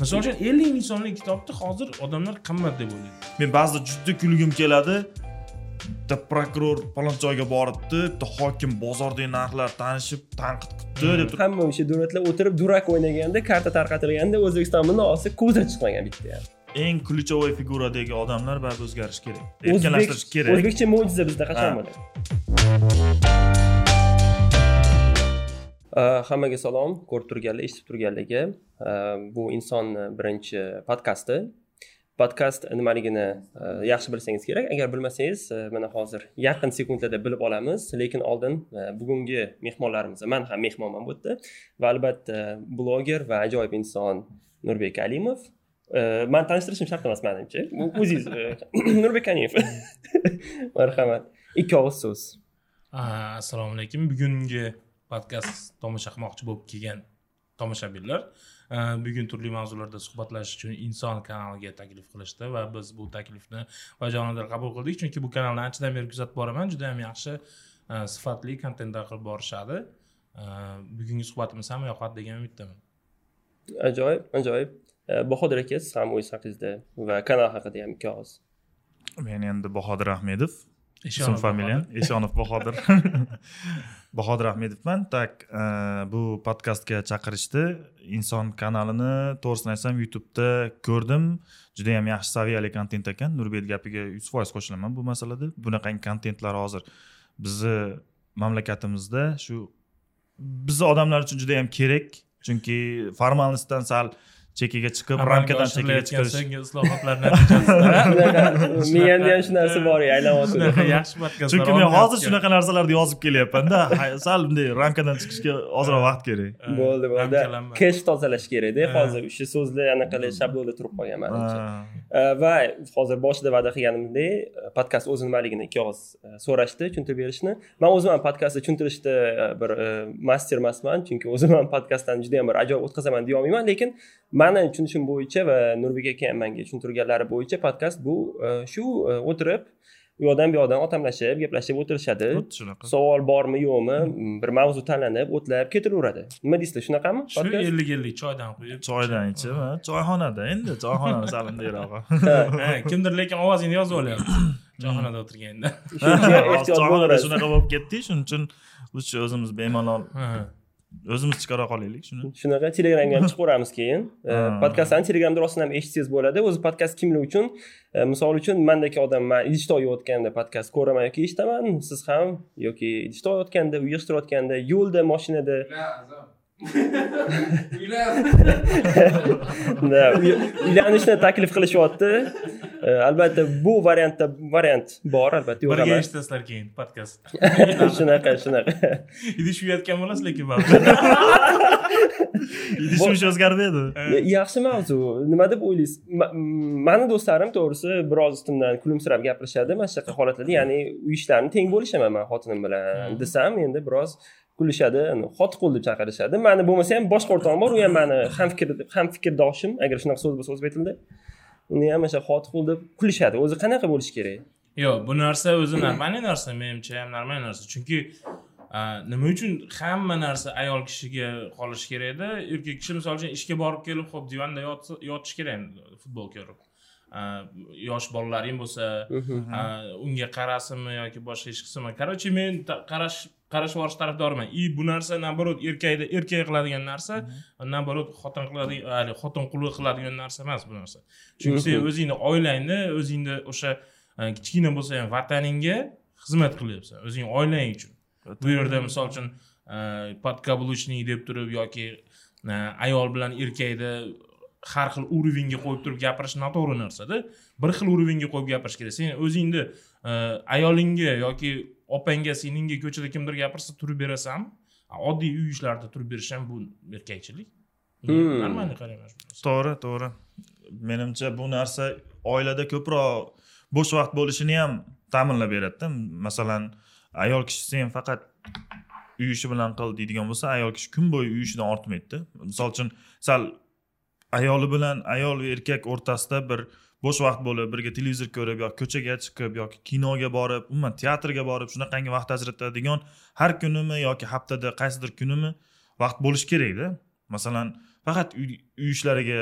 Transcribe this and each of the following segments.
misol uchun ellik ming so'mlik kitobni hozir odamlar qimmat deb o'ylaydi. Men ba'zida juda kulgim keladi. Bitta prokuror falon joyga boribdi bitta hokim bozordagi narxlar tanishib tanqid qilibdi deb turib hamma o'sha davlatlar o'tirib durak o'ynaganda karta tarqatilganda o'zbekiston munosi ko'zi chiqmagan bitta ham. Eng ключевой figuradagi odamlar baribir o'zgarishi kerak. Erkinlashtirish kerak. o'zbekcha mo'jiza bizda qachon bo'ladi Э, hammaga salom ko'rib turganlar eshitib turganlarga. Э, bu insonni э, birinchi podkasti. Podkast nimaligini yaxshi bilsangiz kerak. Agar bilmasangiz e, mana hozir yaqin sekundlarda bilib olamiz lekin oldin e, bugungi mehmonlarimiz man ham mehmonman bu yerda va albatta bloger va ajoyib inson nurbek alimov. E, man tanishtirishim shart emas manimcha. O'zingiz nurbek alimov. Marhamat. Ikki og'iz so'z assalomu alaykum. Bugungi podkast tomosha qilmoqchi bo'lib kelgan tomoshabinlar ah, bugun turli mavzularda suhbatlashish uchun inson kanaliga taklif qilishdi va biz bu taklifni bajonidil qabul qildik. Chunki bu kanalni anchadan beri kuzatib boraman juda yam yaxshi ah, sifatli kontentlar qilib borishadi. Ah, bugungi suhbatimiz ham yoqadi degan umiddaman. Ajoyib ajoyib. E, bahodir aka siz ham o'zingiz haqingizda va kanal haqida ham ikki og'iz men endi bahodir ahmedov ism familiyam. Eshonov bahodir bahodir ahmedovman. Tak e, bu podkastga chaqirishdi. Inson kanalini to'g'risini aytsam youtubeda ko'rdim. Juda yam yaxshi saviyali kontent ekan. Nurbek gapiga yuz foiz qo'shilaman bu masalada. Bunaqangi kontentlar hozir bizni mamlakatimizda shu bizni odamlar uchun juda yam kerak. Chunki formalnostdan sal chekkaga chiqib ramkadan chekkaga chiqish so'nggi islohotlar natijasida Shunaqa, miyamda ham shu narsa bor shunaqa aylanayotdi yaxshi podkastlar chunki men hozir shunaqa narsalarni yozib kelyapmanda. Sal bunday ramkadan chiqishga ozroq vaqt kerak. Bo'ldi bo'ldi. kesh tozalash kerakda hozir o'sha so'zlar anaqa qilib shablonda turib qolgan manimcha. Ha. Va hozir boshida va'da qilganimdek e, podkast o'zi nimaligini ikki og'iz e, so'rashdi tushuntirib berishni. Man o'zim ham podkastni tushuntirishda e, bir master emasman chunki o'zim ham podkastdan juda yam bir ajoyib o'tkazaman deyolmayman lekin mani tushunishim bo'yicha va nurbek aka ham manga tushuntirganlari bo'yicha podkast bu e, shu e, o'tirib u yoqdan bu yoqdan otamlashib gaplashib o'tirishadi. Xuddi shunaqa. Savol bormi yo'qmi bir mavzu tanlanib o'tlab ketaveradi nima deysizlar shunaqami shu ellik ellik choydan quyib choydan ichib choyxonada endi choyxonani sal bundayroq Ha, kimdir lekin ovozingni yozib olyapti. Choyxonada o'tirganda. Choyxonada shunaqa bo'lib ketdik shuning uchun o'zimiz bemalol. O'zimiz chiqara qolaylik shuni. Shunaqa telegramga ham chiqib ko'ramiz keyin podkastlarni telegramda rostdan ham eshitsangiz bo'ladi. O'zi podkast kimlar uchun? Misol uchun mandagi odam man idishda olayotganda podkast ko'raman yoki eshitaman siz ham yoki idishda olayotganda uy yig'ishtirayotganda yo'lda mashinada. Da, uy- uylanishni taklif qilishyapti albatta bu variantda variant bor albatta yo'q birga eshitasizlar keyin podkast shunaqa shunaqa idish uyatgan bo'lasiz lekin o'zgardi edi yaxshi mavzu nima deb o'ylaysiz Ma- mani do'stlarim to'g'risi biroz ustimdan kulimsirab gapirishadi mana shunaqa holatlarda ya'ni uy ishlarini teng bo'lishaman man xotinim bilan desam endi biroz kulishadi xotiqul deb chaqirishadi mani bo'lmasa ham boshqa o'rtog'im bor u ham mani hamfikr hamfikrdoshim agar shunaqa so'z bo'lsa o'zbek tilida uni ham o'sha xotiqul deb kulishadi. O'zi qanaqa bo'lishi kerak? Yo'q bu narsa o'zi нормальный narsa menimcha ham нормальный narsa. Chunki nima uchun hamma narsa ayol kishiga qolishi kerakda erkak kishi misol uchun ishga borib kelib ho'p divanda yotish kerak futbol ko'rib yosh bolalaring bo'lsa a, unga qarasinmi yoki boshqa ish qilsinmi короче men ta- qarash yuborish tarafdoriman и bu narsa наоборот erkakda erkak qiladigan narsa наоборот xotin qiladigan xotin quli qiladigan narsa emas bu narsa. Chunki sen o'zingni oilangni o'zingni o'sha kichkina bo'lsa ham vataningga xizmat qilyapsan o'zing oilang uchun. Bu yerda misol uchun podkаблучник deb turib yoki ayol bilan erkakni har xil уровеньga qo'yib turib gapirish noto'g'ri narsada. Bir xil уровеньga qo'yib gapirish kerak. Sen o'zingni ayolingga yoki opangga seningga ko'chada kimdir gapirsa turib berasanmi oddiy uy ishlarida turib berish ham bu erkakchilik. Hmm. нормальный qarayman to'g'ri to'g'ri. Menimcha bu narsa oilada ko'proq bo'sh vaqt bo'lishini ham ta'minlab beradida. Masalan ayol kishi sen faqat uy ishi bilan qil deydigan bo'lsa ayol kishi kun bo'yi uy ishidan ortmaydida. Misol uchun sal ayoli bilan ayol va erkak o'rtasida bir bo'sh vaqt bo'lib birga televizor ko'rib yoki ko'chaga chiqib yoki kinoga borib umuman teatrga borib shunaqangi vaqt ajratadigan har kunimi yoki haftada qaysidir kunimi vaqt bo'lishi kerakda masalan faqat uy ishlariga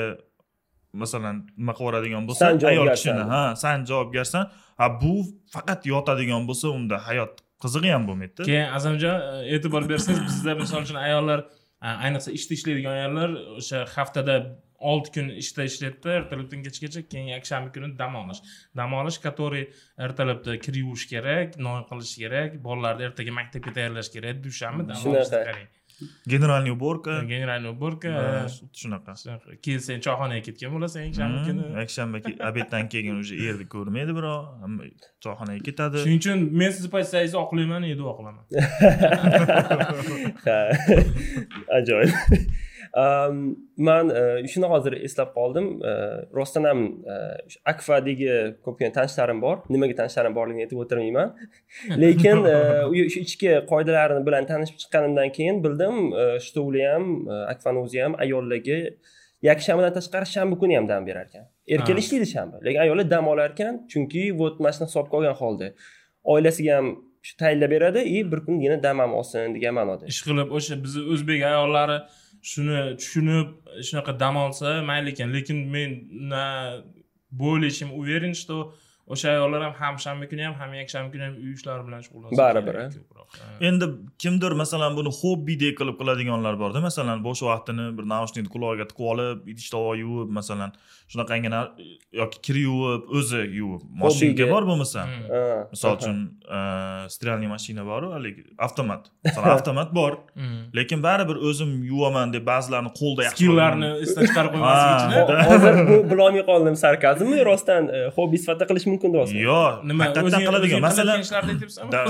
masalan nima qilib yuboradigan bo'lsa ayol kishini ha san javobgarsan ha bu faqat yotadigan bo'lsa unda hayot qizig'i ham bo'lmaydida keyin azamjon e, e'tibor bersangiz bizda misol uchun ayollar a, ayniqsa ishda ishlaydigan ayollar o'sha haftada olti kun ishda ishlaydida ertalabdan kechgacha keyin yakshanba kuni dam olish. Dam olish который ertalabda kir yuvish kerak non qilish kerak bolalarni ertaga maktabga tayyorlash kerak dushanba dam olishni qarang generalniy уборка generalniy уборка shunaqa. Keyin sen choyxonaga ketgan bo'lasan yakshanba kuni. Hmm, yakshanba ke- obeddan keyin уже erni ko'rmaydi birov hamma choyxonaga ketadi. Shuning uchun men sizni paytsangizni oqlayman duo qilaman ha ajoyib man e, shuni hozir eslab qoldim. E, rostdan ham e, akfadagi ko'pgina tanishlarim bor. Nimaga tanishlarim borligini aytib o'tirmayman. Lekin shu ichki qoidalarini bilan tanishib chiqqanimdan keyin bildim shtovli ham akfani o'zi ham ayollarga yakshanbadan tashqari shanba kuni ham dam berar ekan erkaklar ishlaydi shanba lekin ayollar dam olar ekan chunki вот mana shuni hisobga olgan holda. Oilasiga ham shu tayinlab beradi и bir kun yana dam ham olsin degan ma'noda. Ish qilib o'sha bizni o'zbek ayollari shuni tushunib shunaqa dam olsa mayli ekan lekin men на более чем уверен что o'sha ayollar ham ham shanba kuni ham ham yakshanba kuni ham uy ishlari bilan shug'ullansa Baribir. Ha. endi kimdir masalan buni hobbidek qilib qiladiganlar borda masalan bo'sh vaqtini bir naushnikni qulog'iga tiqib olib idish tovoq yuvib masalan shunaqangina yoki kir yuvib o'zi yuvib moshinka Hobbiga. bor bo'lmasa Hmm. Misol uchun strelniy mashina boru haligi avtomat masalan avtomat bor Hmm. lekin baribir o'zim yuvaman deb ba'zilarni qo'lda yaxshi skilllarni esdan chiqarib qo'ymaslik uchun Ho- hozir bu bilolmay qoldim sarkazmmi rostdan e, hobbi sifatida qilish mumkin deyapsizmi yo'q nima haqiqatdan qiladigan masalan ishlarni aytyapsanmi Da-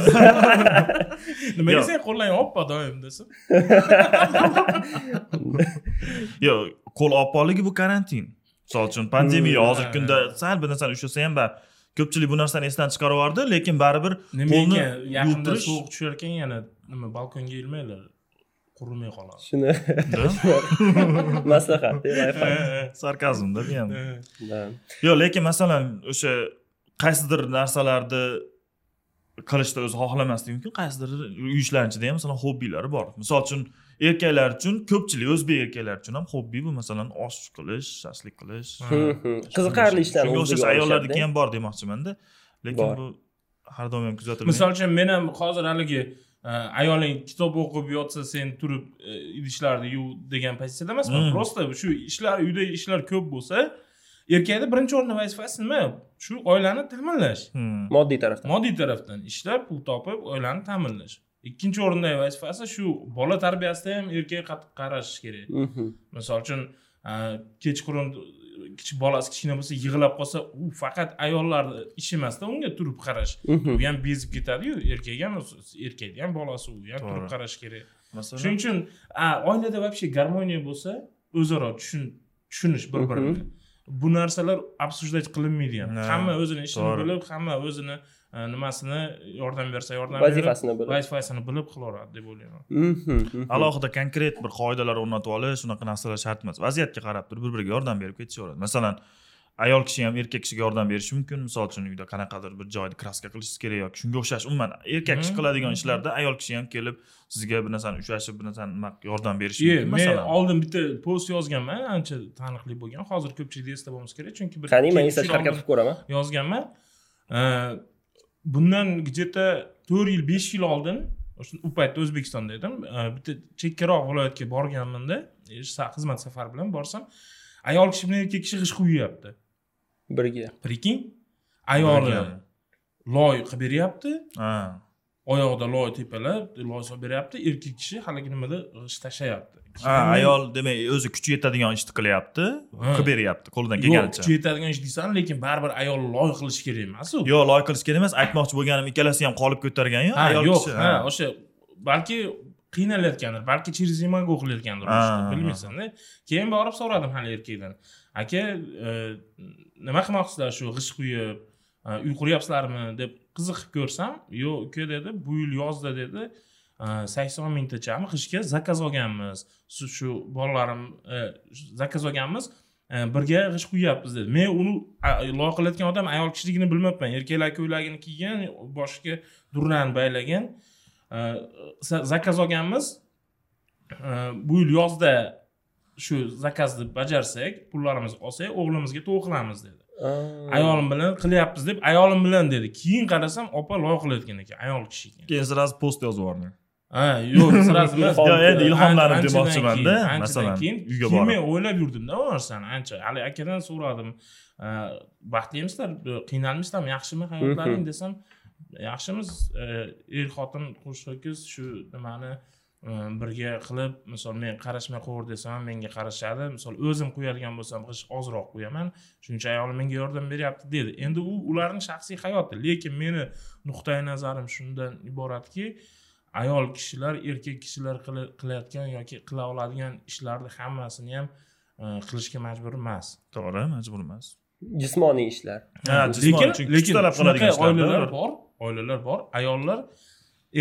nimaga Yo'q. sen qo'llang oppo doim desa yo'q qo'l oppoqligi bu karantin. Misol uchun pandemiya Hmm. hozirgi kunda sal bir narsani ushlasa ham ba- ko'pchilik bu narsani esdan chiqarib yubordi lekin baribir nima qo'lni yaqinda sovuq tushar ekan yana nima balkonga ilmanglar qurimay qoladi. Shuni maslahat sarkazmda bu ham. Yo'q lekin masalan o'sha qaysidir narsalarni qilishni o'zi xohlamaslik mumkin qaysidir uy ishlarida ham masalan hobbilari bor. Misol uchun erkaklar uchun ko'pchilik o'zbek erkaklari uchun ham hobbi bu masalan osh qilish shashlik qilish. Hı. qiziqarli ishlarni shunga o'ziga o'xshash ayollarniki ham bor demoqchimanda. Lekin bu har doim ham kuzatilmaydi misol uchun men ham hozir haligi e, ayoling kitob o'qib yotsa sen turib e, idishlarni yuv degan pozitsiyada emasman. Просто shu ishlar uyda ishlar ko'p bo'lsa erkakni birinchi o'rinda vazifasi nima shu oilani ta'minlash. Hmm. moddiy tarafdan. Moddiy tarafdan ishlab pul topib oilani ta'minlash. Ikkinchi o'rindagi vazifasi shu bola tarbiyasida ham erkak qattiq qarash kerak. Mhm. misol uchun kechqurun kichik bolasi kichkina bo'lsa yig'lab qolsa u faqat ayollarni ishi emasda unga turib qarash. Mhm. u ham bezib ketadiyu erkak ham erkakni ham bolasi u ham turib qarash kerak. Masalan? Shuning uchun oilada вообще garmoniya bo'lsa o'zaro tushun- tushunish bir birini bu narsalar обсуждать qilinmaydi ham Ha, hamma o'zini ishini bilib hamma o'zini e, nimasini yordam bersa yordam berib vazifasini bilib. vazifasini bilib qilaveradi deb o'ylayman. Mhm, mhm. alohida konkret bir qoidalar o'rnatib olish shunaqa narsalar shart emas. Vaziyatga qarab turib bir biriga yordam berib ketishaveradi. Masalan ayol kishi ham erkak kishiga yordam berishi mumkin. Misol uchun uyda qanaqadir bir joyni kraska qilishingiz kerak yoki shunga o'xshash umuman erkak kishi Mhm. qiladigan ishlarda ayol kishi ham kelib sizga bir narsani ushlashib bir narsani nima yordam berishi mumkin. men masalan oldin bitta post yozganman ancha taniqli bo'lgan. Hozir ko'pchilikda eslab olishimiz kerak chunki bir qani man eslashga yil harakat qilib ko'raman. yozganman. Bundan где то to'rt yil besh yil oldin o'sha u paytda o'zbekistonda edim. Bitta chekkaroq viloyatga borganmanda e, xizmat safari bilan borsam ayol kishi bilan erkak kishi g'isht quyyapti birga. Прикинь ayoli loy qilib beryapti. Ha. Oyog'ida loy tepalab loy solib beryapti. Erkak kishi haligi nimada g'isht tashlayapti. Ha ayol demak o'zi kuchi yetadigan ishni qilyapti qilib beryapti qo'lidan yo'q kelganicha. kuchi yetadigan ish deysan lekin baribir ayol loy qilishi kerak emas u yo'q loy qilish kerak emas aytmoqchi bo'lganim ikkalasi ham qolib ko'targan ayol yo'q ha o'sha balki qiynalayotgandir balki через зимогу qilayotgandir bilmaysanda. Keyin borib so'radim hali erkakdan aka e, nima qilmoqchisizlar shu g'isht quyib e, uy quryapsizlarmi deb qiziqib ko'rsam yo'q uka dedi bu yil yozda dedi e, sakson mingtachami g'ishtga zakaz olganmiz. Shu shu bolalarim zakaz olganmiz birga g'isht quyyapmiz dedi. Men uni a- loy qilayotgan odam ayol kishiligini bilmabman. Erkaklar ko'ylagini kiygan boshiga durnani baylagan zakaz olganmiz. Bu yil yozda shu zakazni bajarsak pullarimizni olsak o'g'limizga to'y qilamiz dedi. Ayolim bilan qilyapmiz deb ayolim bilan dedi. Keyin qarasam opa loy qilayotgan ekan ayol kishi ekan. Keyin sразу post yozib yubordim ha yo'q sразу emas endi ilhomlanib demoqchimanda masalan keyin uyga keyin men borib. o'ylab yurdimda u narsani ancha. Hali akadan so'radim "A, baxtlimisizlar qiynalmaysizlarmi yaxshimi hayotlaring? Desam yaxshimiz er xotin qo'sh ho'kiz shu nimani birga qilib misol men qarashmay qo'yver desam ham menga qarashadi misol o'zim qo'yadigan bo'lsam g'isht ozroq qo'yaman shuning uchun ayolim menga yordam beryapti dedi. Endi u ularni shaxsiy hayoti lekin meni nuqtai nazarim shundan iboratki ayol kishilar erkak kishilar qilayotgan yoki qila oladigan ishlarni hammasini ham e, qilishga majbur emas. To'g'ri majbur emas. Jismoniy ishlar. Ha lekin lekin talab shunaqa qiladigan oilalar bor oilalar bor. Ayollar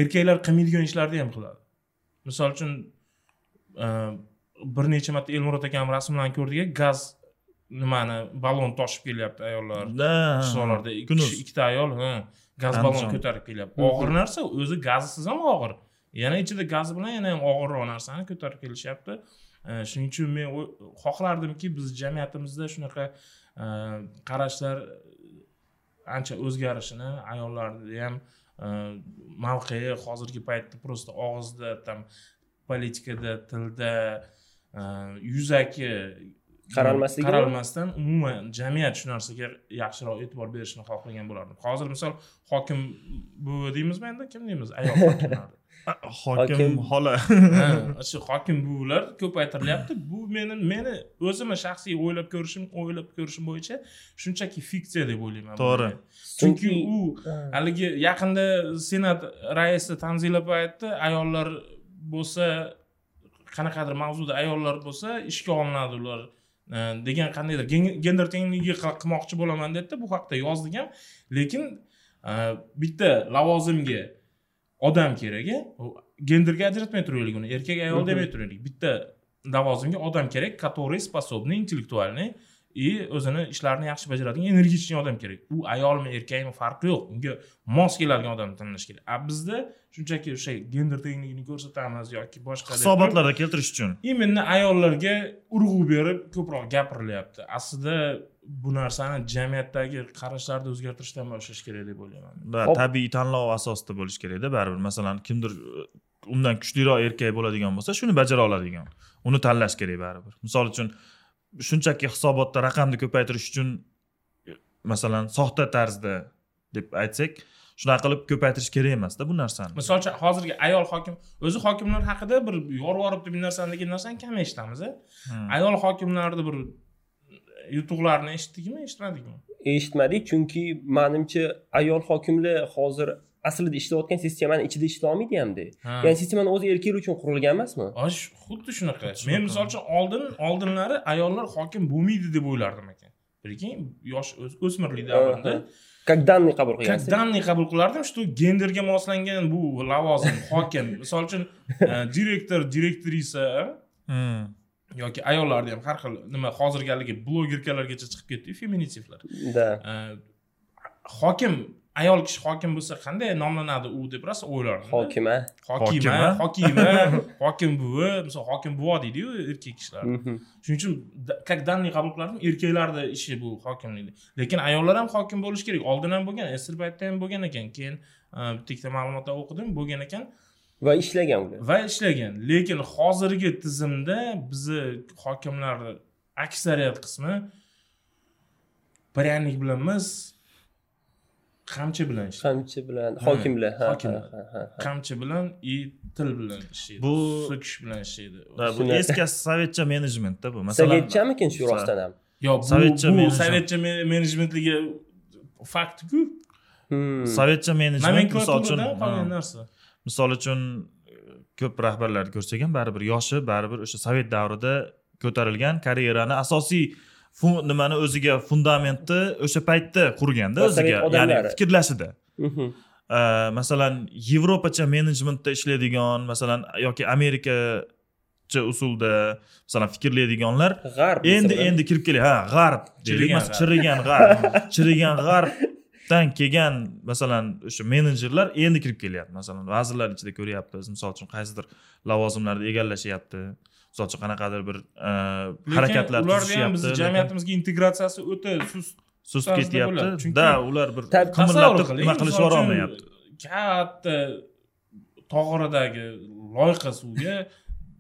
erkaklar qilmaydigan ishlarni ham qiladi misol uchun e, bir necha marta elmurod akam rasmlarni ko'rdik gaz nimani ballon toshib kelyapti ayollar. Da, qishloqlarda ikkita ayol ha, gaz ballon ko'tarib kelyapti. Og'ir narsa o'zi gazisiz ham og'ir. Yana ichida gazi bilan yana ham og'irroq narsani ko'tarib kelishyapti. E, shuning uchun men xohlardimki biz jamiyatimizda shunaqa e, qarashlar ancha o'zgarishini ayollarni ham e, mavqei hozirgi paytda просто og'izda там politikada tilda yuzaki Qaralmasligi qaralmasdan umuman jamiyat shu narsaga yaxshiroq e'tibor berishini xohlagan bo'lardim. Hozir misol hokim buvi deymizmi endi? Kim deymiz? Ayol hokimlarni hokim Hokim- xola. Ha, shu hokim buvilar ko'paytirilyapti. Bu meni meni o'zimni shaxsiy o'ylab ko'rishim o'ylab ko'rishim bo'yicha shunchaki fiksiya deb o'ylayman To'g'ri. chunki u haligi yaqinda senat raisi tanzila paytida ayollar bo'lsa qanaqadir mavzuda ayollar bo'lsa ishga olinadi ular degan qandaydir. Gen- gender tengligi qil- qilmoqchi bo'laman dedida bu haqda yozdik ham. Lekin e, bitta lavozimga odam kerak genderga ajratmay turaylik uni. Erkak ayol demay turaylik. Bitta lavozimga odam kerak который способный intellektualniy и o'zini ishlarini yaxshi bajaradigan energichniy odam kerak. U ayolmi erkakmi farqi yo'q. Unga mos keladigan odamni tanlash kerak. A bizda shunchaki o'sha gender tengligini ko'rsatamiz yoki boshqa hisobotlarda keltirish uchun. Именно ayollarga urg'u berib ko'proq gapirilyapti aslida bu narsani jamiyatdagi qarashlarni o'zgartirishdan boshlash kerak deb o'ylayman. Va tabiiy tanlov asosida bo'lishi kerakda baribir. Masalan kimdir e, undan kuchliroq erkak bo'ladigan bo'lsa shuni bajara oladigan uni tanlash kerak baribir. Misol uchun shunchaki hisobotda raqamni ko'paytirish uchun e, masalan soxta tarzda deb aytsak shunaqa qilib ko'paytirish kerak emasda bu narsani. Misol uchun hozirgi ayol hokim o'zi hokimlar haqida bir yorib deb narsani degan narsani kam eshitamiz a Hmm. ayol hokimlarni bir yutuqlarini eshitdikmi eshitmadikmi? Eshitmadik chunki manimcha ayol hokimlar hozir aslida ishlayotgan sistemani ichida ishlolmaydi hamda Ha. ya'ni sistemani o'zi erkaklar uchun qurilgan emasmi? Xuddi shunaqa. Men misol uchun oldin oldinlari ayollar hokim bo'lmaydi deb o'ylardim ekan. Lekin yosh o's- o'smirlik davrimda. Как данный qabul как qilgansiz? данный qabul qilardim что genderga moslangan bu lavozim hokim. Misol uchun e, direktor direktrisa Hmm. yoki ayollarni ham har xil nima hozirgi haligi blogerkalargacha chiqib ketdiku feminitivlar да E, hokim ayol kishi hokim bo'lsa qanday nomlanadi u deb rosa o'ylardim hokima. Hokima Hokima? hokim buvi misol hokim buvo deydiyu erkak kishilar. Mhm. shuning uchun как данный qabul qilardim erkaklarni ishi bu hokimlikni lekin ayollar ham hokim bo'lishi kerak. Oldin ham bo'lgan sr paytda ham bo'lgan ekan keyin e, bitta ikkita ma'lumotlar o'qidim bo'lgan ekan. Va ishlagan ular. Va ishlagan. Lekin hozirgi tizimda bizni hokimlarni aksariyat qismi pryanik bilan emas qamchi bilan ishlaydi qamchi bilan hokimlar ha, hokimlar. ha, ha, ha. qamchi bilan и til bilan ishlaydi Bu- so'kish bilan ishlaydi bu eski sovetcha menejmentda bu. Masalan sovetchamikin shu rostdan ham? Yo bu Sovetcha bu sovetcha me- menejmentligi faktku Hmm. sovetcha menejment misol uchun qolgan narsa. Misol uchun e, ko'p rahbarlarni ko'rsak ham baribir yoshi baribir o'sha sovet davrida ko'tarilgan karyerani asosiy nimani o'ziga fundamentni o'sha paytda qurganda o'ziga ya'ni fikrlashida Mhm. Masalan yevropacha menejmentda ishlaydigan masalan yoki amerikacha usulda masalan fikrlaydiganlar g'arb endi endi kirib keladi ha g'arb deylik chirigan g'arb. Chirigan g'arbdan kelgan masalan o'sha menejerlar endi kirib kelyapti masalan vazirlar ichida ko'ryapmiz misol uchun qaysidir lavozimlarni egallashyapti misol uchun qanaqadir bir e, harakatlar ularni ham bizni jamiyatimizga integratsiyasi o'ta sust sust ketyapti. da ular bir qimirlatib nima qilishib olmayapti katta tog'oradagi loyqa suvga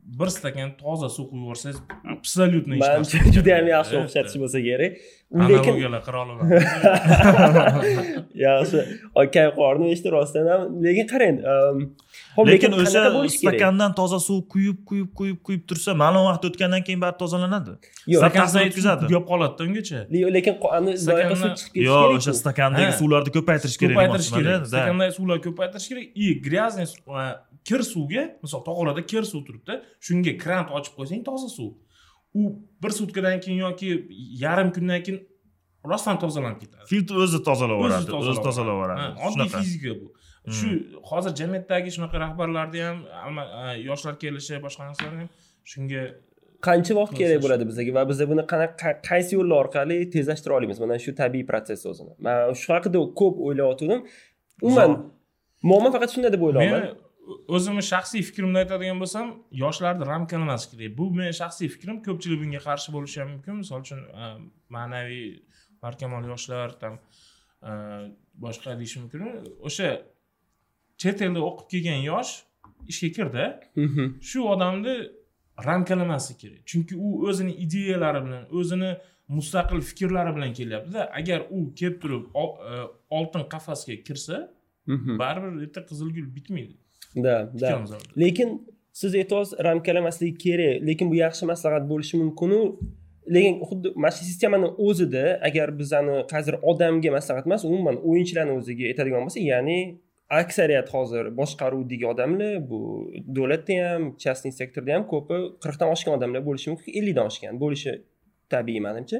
bir stakan toza suv quyib yuborsangiz абсолютно hech narsa manimcha juda ham yaxshi o'xshatish bo'lsa kerak. Lekin olaman yaxshi. Aka qorni eshitdi rostdan ham. Lekin qarang hop lekin o'sha stakandan toza suv quyib quyib quyib quyib tursa ma'lum vaqt o'tgandan keyin baribir tozalanadi. Yo'q Stakan- stakanda o'tkazadi. tugab qoladi ungacha. Le- lekin loyiqa suv Stakandan- chiqib ketishi yo'q o'sha stakandagi suvlarni ko'paytirish kerak ko'paytirish kerak. stakandagi suvlarni ko'paytirish kerak. И грязный kir suvga misol tog'orada kir suv turibdi shunga kran ochib qo'ysang toza suv. U bir sutkadan keyin yoki yarim kundan keyin rostdan tozalanib ketadi. Filtr o'zi tozalab yuboradi o'zi tozalab yuboradi. oddiy shunaqa. fizika bu. Shu hozir jamiyatdagi shunaqa rahbarlarni ham yoshlar kelishi boshqa narsalar ham shunga qancha vaqt kerak bo'ladi bizga va biz buni qanaqa qaysi yo'llar orqali tezlashtira olamiz? Mana shu tabiiy protsess o'zini. Man shu haqida ko'p o'ylayotgandim umuman muammo faqat shunda deb o'ylayapman o'zimni shaxsiy fikrimni aytadigan bo'lsam yoshlarni ramkalamas kerak bu meni shaxsiy fikrim ko'pchilik bunga qarshi bo'lishi ham mumkin. Misol uchun a, ma'naviy barkamol yoshlar там a, boshqa deyish mumkin. O'sha chet elda o'qib kelgan yosh ishga kirdi. Mhm. shu odamni ramkalamaslik kerak. Chunki u o'zini ideyalari bilan o'zini mustaqil fikrlari bilan kelyaptida. Agar u kelib turib e, oltin qafasga kirsa Mhm. baribir erta qizilgul bitmaydi Fikrimiz orada. lekin siz aytyapsiz ramkalamasligi kerak. Lekin bu yaxshi maslahat bo'lishi mumkinu. Lekin xuddi mana shu sistemani o'zida agar bizani qaysidir odamga maslahat emas umuman o'yinchilarni o'ziga aytadigan bo'lsa ya'ni aksariyat hozir boshqaruvdagi odamlar bu davlatda ham частный sektorda ham ko'pi qirqdan oshgan odamlar bo'lishi mumkin ellikdan oshgan bo'lishi tabiiy manimcha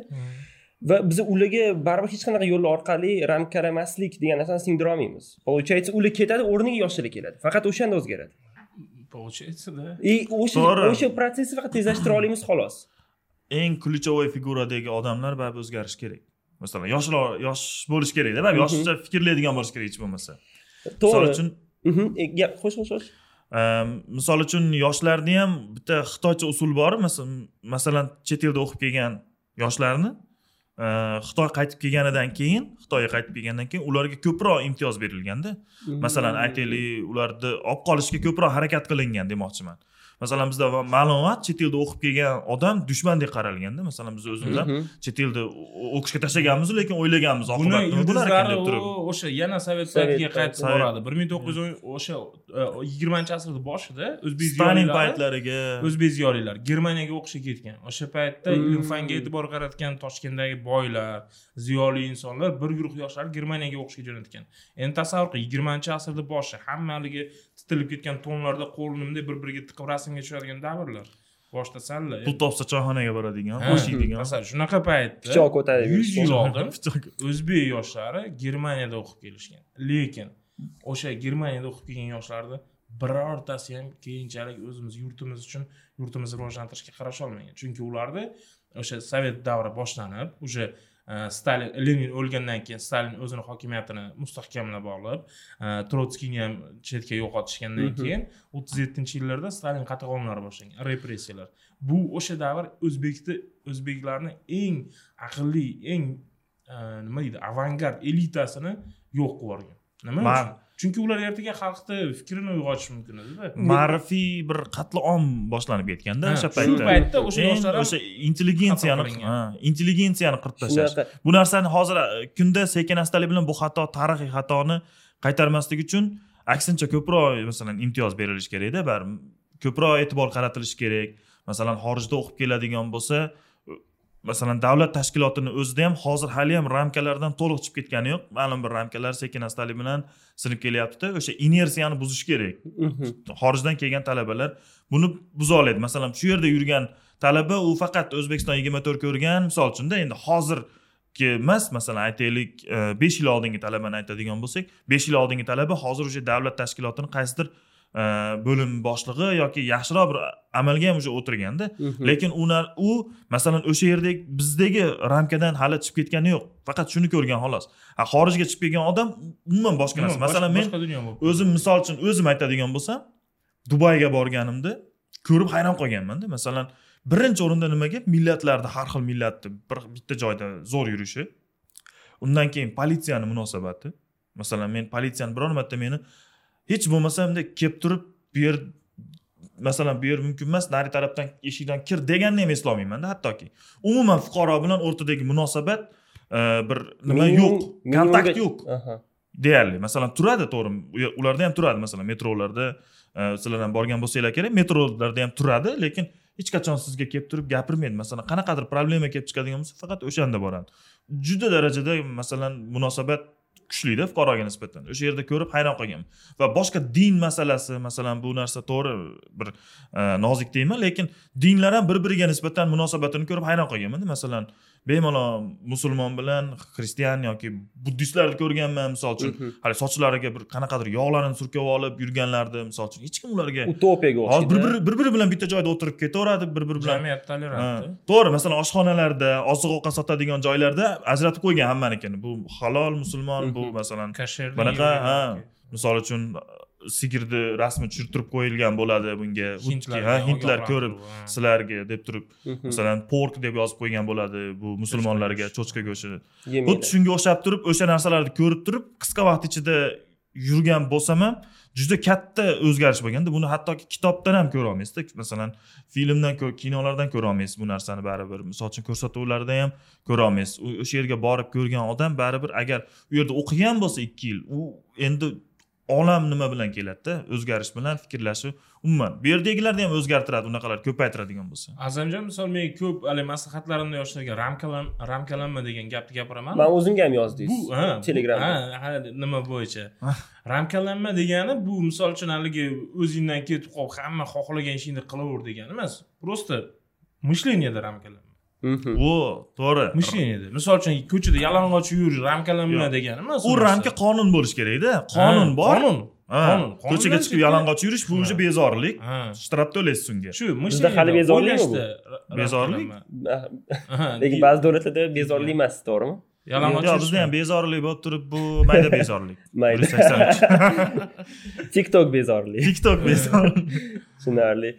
va biz ularga baribir hech qanaqa yo'l orqali ramkalamaslik degan narsani singdira olmaymiz получается ular ketadi o'rniga yoshlar keladi. Faqat o'shanda o'zgaradi. Получается да и o'sha o'sha protsessni faqat tezlashtira olamiz xolos. Eng ключевой figuradagi odamlar baribir o'zgarishi kerak. Masalan yoshlar yosh bo'lishi kerakda baribir Mhm. yoshcha fikrlaydigan bo'lishi kerak hech bo'lmasa. Misol to'g'ri uchun Mhm. E, gap qo'sh qo'sh qo'sh. Misol uchun yoshlarni ham bitta xitoycha usul bor. Mas- masalan chet elda o'qib kelgan yoshlarni xitoy qaytib kelganidan keyin xitoyga qaytib kelgandan keyin ularga ko'proq imtiyoz berilganda masalan aytaylik ularni olib qolishga ko'proq harakat qilingan demoqchiman masalan bizda va- ma'lum vaqt chet elda o'qib kelgan odam dushmandek qaralganda masalan biz o'zimiz ham Mhm. chet elda o'qishga tashlaganmiz lekin o'ylaganmiz oqibat nima bo'lar ekan yulduzlari deb turib. o'sha yana sovet paytiga qaytib boradi. bir ming to'qqiz yuz o'sha e, yigirmanchi asrni boshida o'zbek stalin paytlariga. o'zbek ziyolilari germaniyaga o'qishga ketgan. O'sha paytda ilm fanga e'tibor qaratgan toshkentdagi boylar ziyoli insonlar bir guruh yoshlar germaniyaga o'qishga jo'natgan. Endi tasavvur qil yigirmanchi asrni boshi hamma haligi titilib ketgan tomlarda qo'lni bunday bir biriga tiqib rasmga tushadigan davrlar. Boshida salla pul topsa choyxonaga boradigan qo'shiydigan masalan shunaqa paytda pichoq ko'tarib yuz yil oldin o'zbek yoshlari germaniyada o'qib kelishgan. Lekin o'sha germaniyada o'qib kelgan yoshlarni birortasi ham keyinchalik o'zimiz yurtimiz uchun yurtimizni rivojlantirishga qarasholmagan. Chunki ularni o'sha sovet davri boshlanib уже stalin lenin o'lgandan keyin stalin o'zini hokimiyatini mustahkamlab olib trotskiyni ham chetga yo'qotishgandan keyin o'ttiz yettinchi yillarda stalin qatag'onlari boshlangan repressiyalar. Bu o'sha davr o'zbekni o'zbeklarni eng aqlli eng e, nima deydi avangard elitasini yo'q qilib yuborgan. Nima Ma- uchun chunki ular ertaga xalqni fikrini uyg'otishi mumkin edida. Ma'rifiy bir qatliom boshlanib ketganda Ha, o'sha shu paytda. paytda o'sha yoshlar o'sha intelligensiyani intelligensiyani qirib tashlash. Bu narsani hozir e, kunda sekin astalik bilan bu xato tarixiy xatoni qaytarmaslik uchun aksincha ko'proq masalan imtiyoz berilishi kerakda baribir ko'proq e'tibor qaratilishi kerak. Masalan xorijda o'qib keladigan bo'lsa masalan davlat tashkilotini o'zida ham hozir hali ham ramkalardan to'liq chiqib ketgani yo'q. Ma'lum bir ramkalar sekin astalik bilan sinib kelyaptida o'sha inersiyani buzish kerak. Mhm. xorijdan kelgan talabalar buni buza oladi masalan shu yerda yurgan talaba u faqat o'zbekiston yigirma to'rt ko'rgan misol uchunda endi hozirgi emas masalan aytaylik e, besh yil oldingi talabani aytadigan bo'lsak besh yil oldingi talaba hozir o'sha davlat tashkilotini qaysidir bo'lim boshlig'i yoki yaxshiroq bir amalga ham уже o'tirganda Mhm. lekin ular u masalan o'sha yerdagi bizdagi ramkadan hali chiqib ketgani yo'q. Faqat shuni ko'rgan xolos. Xorijga chiqib kelgan odam umuman boshqa narsa. Masalan men o'zim misol uchun o'zim aytadigan bo'lsam dubayga borganimda ko'rib hayron qolganmanda masalan birinchi o'rinda nimaga? Millatlarni har xil millatni bir bitta joyda zo'r yurishi. Undan keyin politsiyani munosabati. Masalan men politsiyani biror marta meni hech bo'lmasa bunday kelib turib bu yer masalan bu yer mumkin emas nari tarafdan eshikdan kir deganni ham eslolmaymanda hattoki. Umuman fuqaro bilan o'rtadagi munosabat e, bir nima yo'q kontakt yo'q deyarli. Masalan turadi yer- ularda ham turadi. Masalan metrolarda e, sizlar ham borgan bo'lsanglar kerak metrolarda ham turadi lekin hech qachon sizga kelib turib gapirmaydi. Masalan qanaqadir problema kelib chiqadigan bo'lsa faqat o'shanda boradi. Juda darajada masalan munosabat kuchlida fuqaroga nisbatan. O'sha yerda ko'rib hayron qolganman va boshqa din masalasi masalan bu narsa to'g'ri bir e, nozik deyman lekin dinlar ham bir biriga nisbatan munosabatini ko'rib hayron qolganmanda. Masalan bemalol musulmon bilan xristian yoki buddistlarni ko'rganman misol uchun. Mhm. hali sochlariga bir qanaqadir yog'larni surkab olib yurganlardi misol uchun. Hech kim ularga utopiyaga bir o'xshaydi biri bir biri bilan bitta joyda o'tirib ketaveradi bir biri bilan. Jamiyat Ha, tolerantda to'g'ri masalan oshxonalarda oziq ovqat sotadigan joylarda ajratib qo'ygan hammanikini. Bu halol musulmon bu Mhm. masalan kasherni bunaqa ha. misol uchun sigirni rasmi tushirtirib qo'yilgan bo'ladi bunga. Ha hindlar ko'rib sizlarga deb turib Mhm. masalan pork deb yozib qo'ygan bo'ladi bu musulmonlarga cho'chqa go'shti Yemaydi. xuddi shunga o'xshab turib o'sha narsalarni ko'rib turib qisqa vaqt ichida yurgan bo'lsam ham juda katta o'zgarish bo'lganda buni hattoki kitobdan ham ko'ra olmaysizda. Masalan filmdan ko'r- kinolardan ko'ra olmaysiz bu narsani baribir. Misol uchun ko'rsatuvlarda ham ko'ra olmaysiz. O'sha yerga borib ko'rgan odam baribir agar u yerda o'qigan bo'lsa ikki yil u endi olam nima bilan keladida o'zgarish bilan fikrlashi umuman bu yerdagilarni ham o'zgartiradi unaqalar ko'paytiradigan bo'lsa. Azamjon misol men ko'p haligi maslahatlarimda yoshlarga ramkalan ramkalanma degan gapni gapiraman. Man o'zimga ham yozdingiz bu telegramda. ha ha, nima bo'yicha? Ramkalanma degani bu misol uchun haligi o'zingdan ketib qolib hamma xohlagan ishingni qilaver degani emas. Просто мышленияda ramkalanma O to'g'ri. Мышленияda misol uchun ko'chada yalang'och yur ramkalanma degani emas u ramka qonun bo'lishi kerakda qonun bor. qonun. Qonun. Ko'chaga chiqib yalang'och yurish bu уже bezorilik. Ha. Shtrab to'laysiz unga. Shu Bizda hali bezorlikmi bu? Bezorlik? lekin ba'zi davlatlarda bezorlik emas to'g'rimi? Yalang'och yo'q bizda ham bezorilik bo'lib turib bu mayda bezorilik. 183. tiktok bezorlik tiktok bezorilik. Tushunarli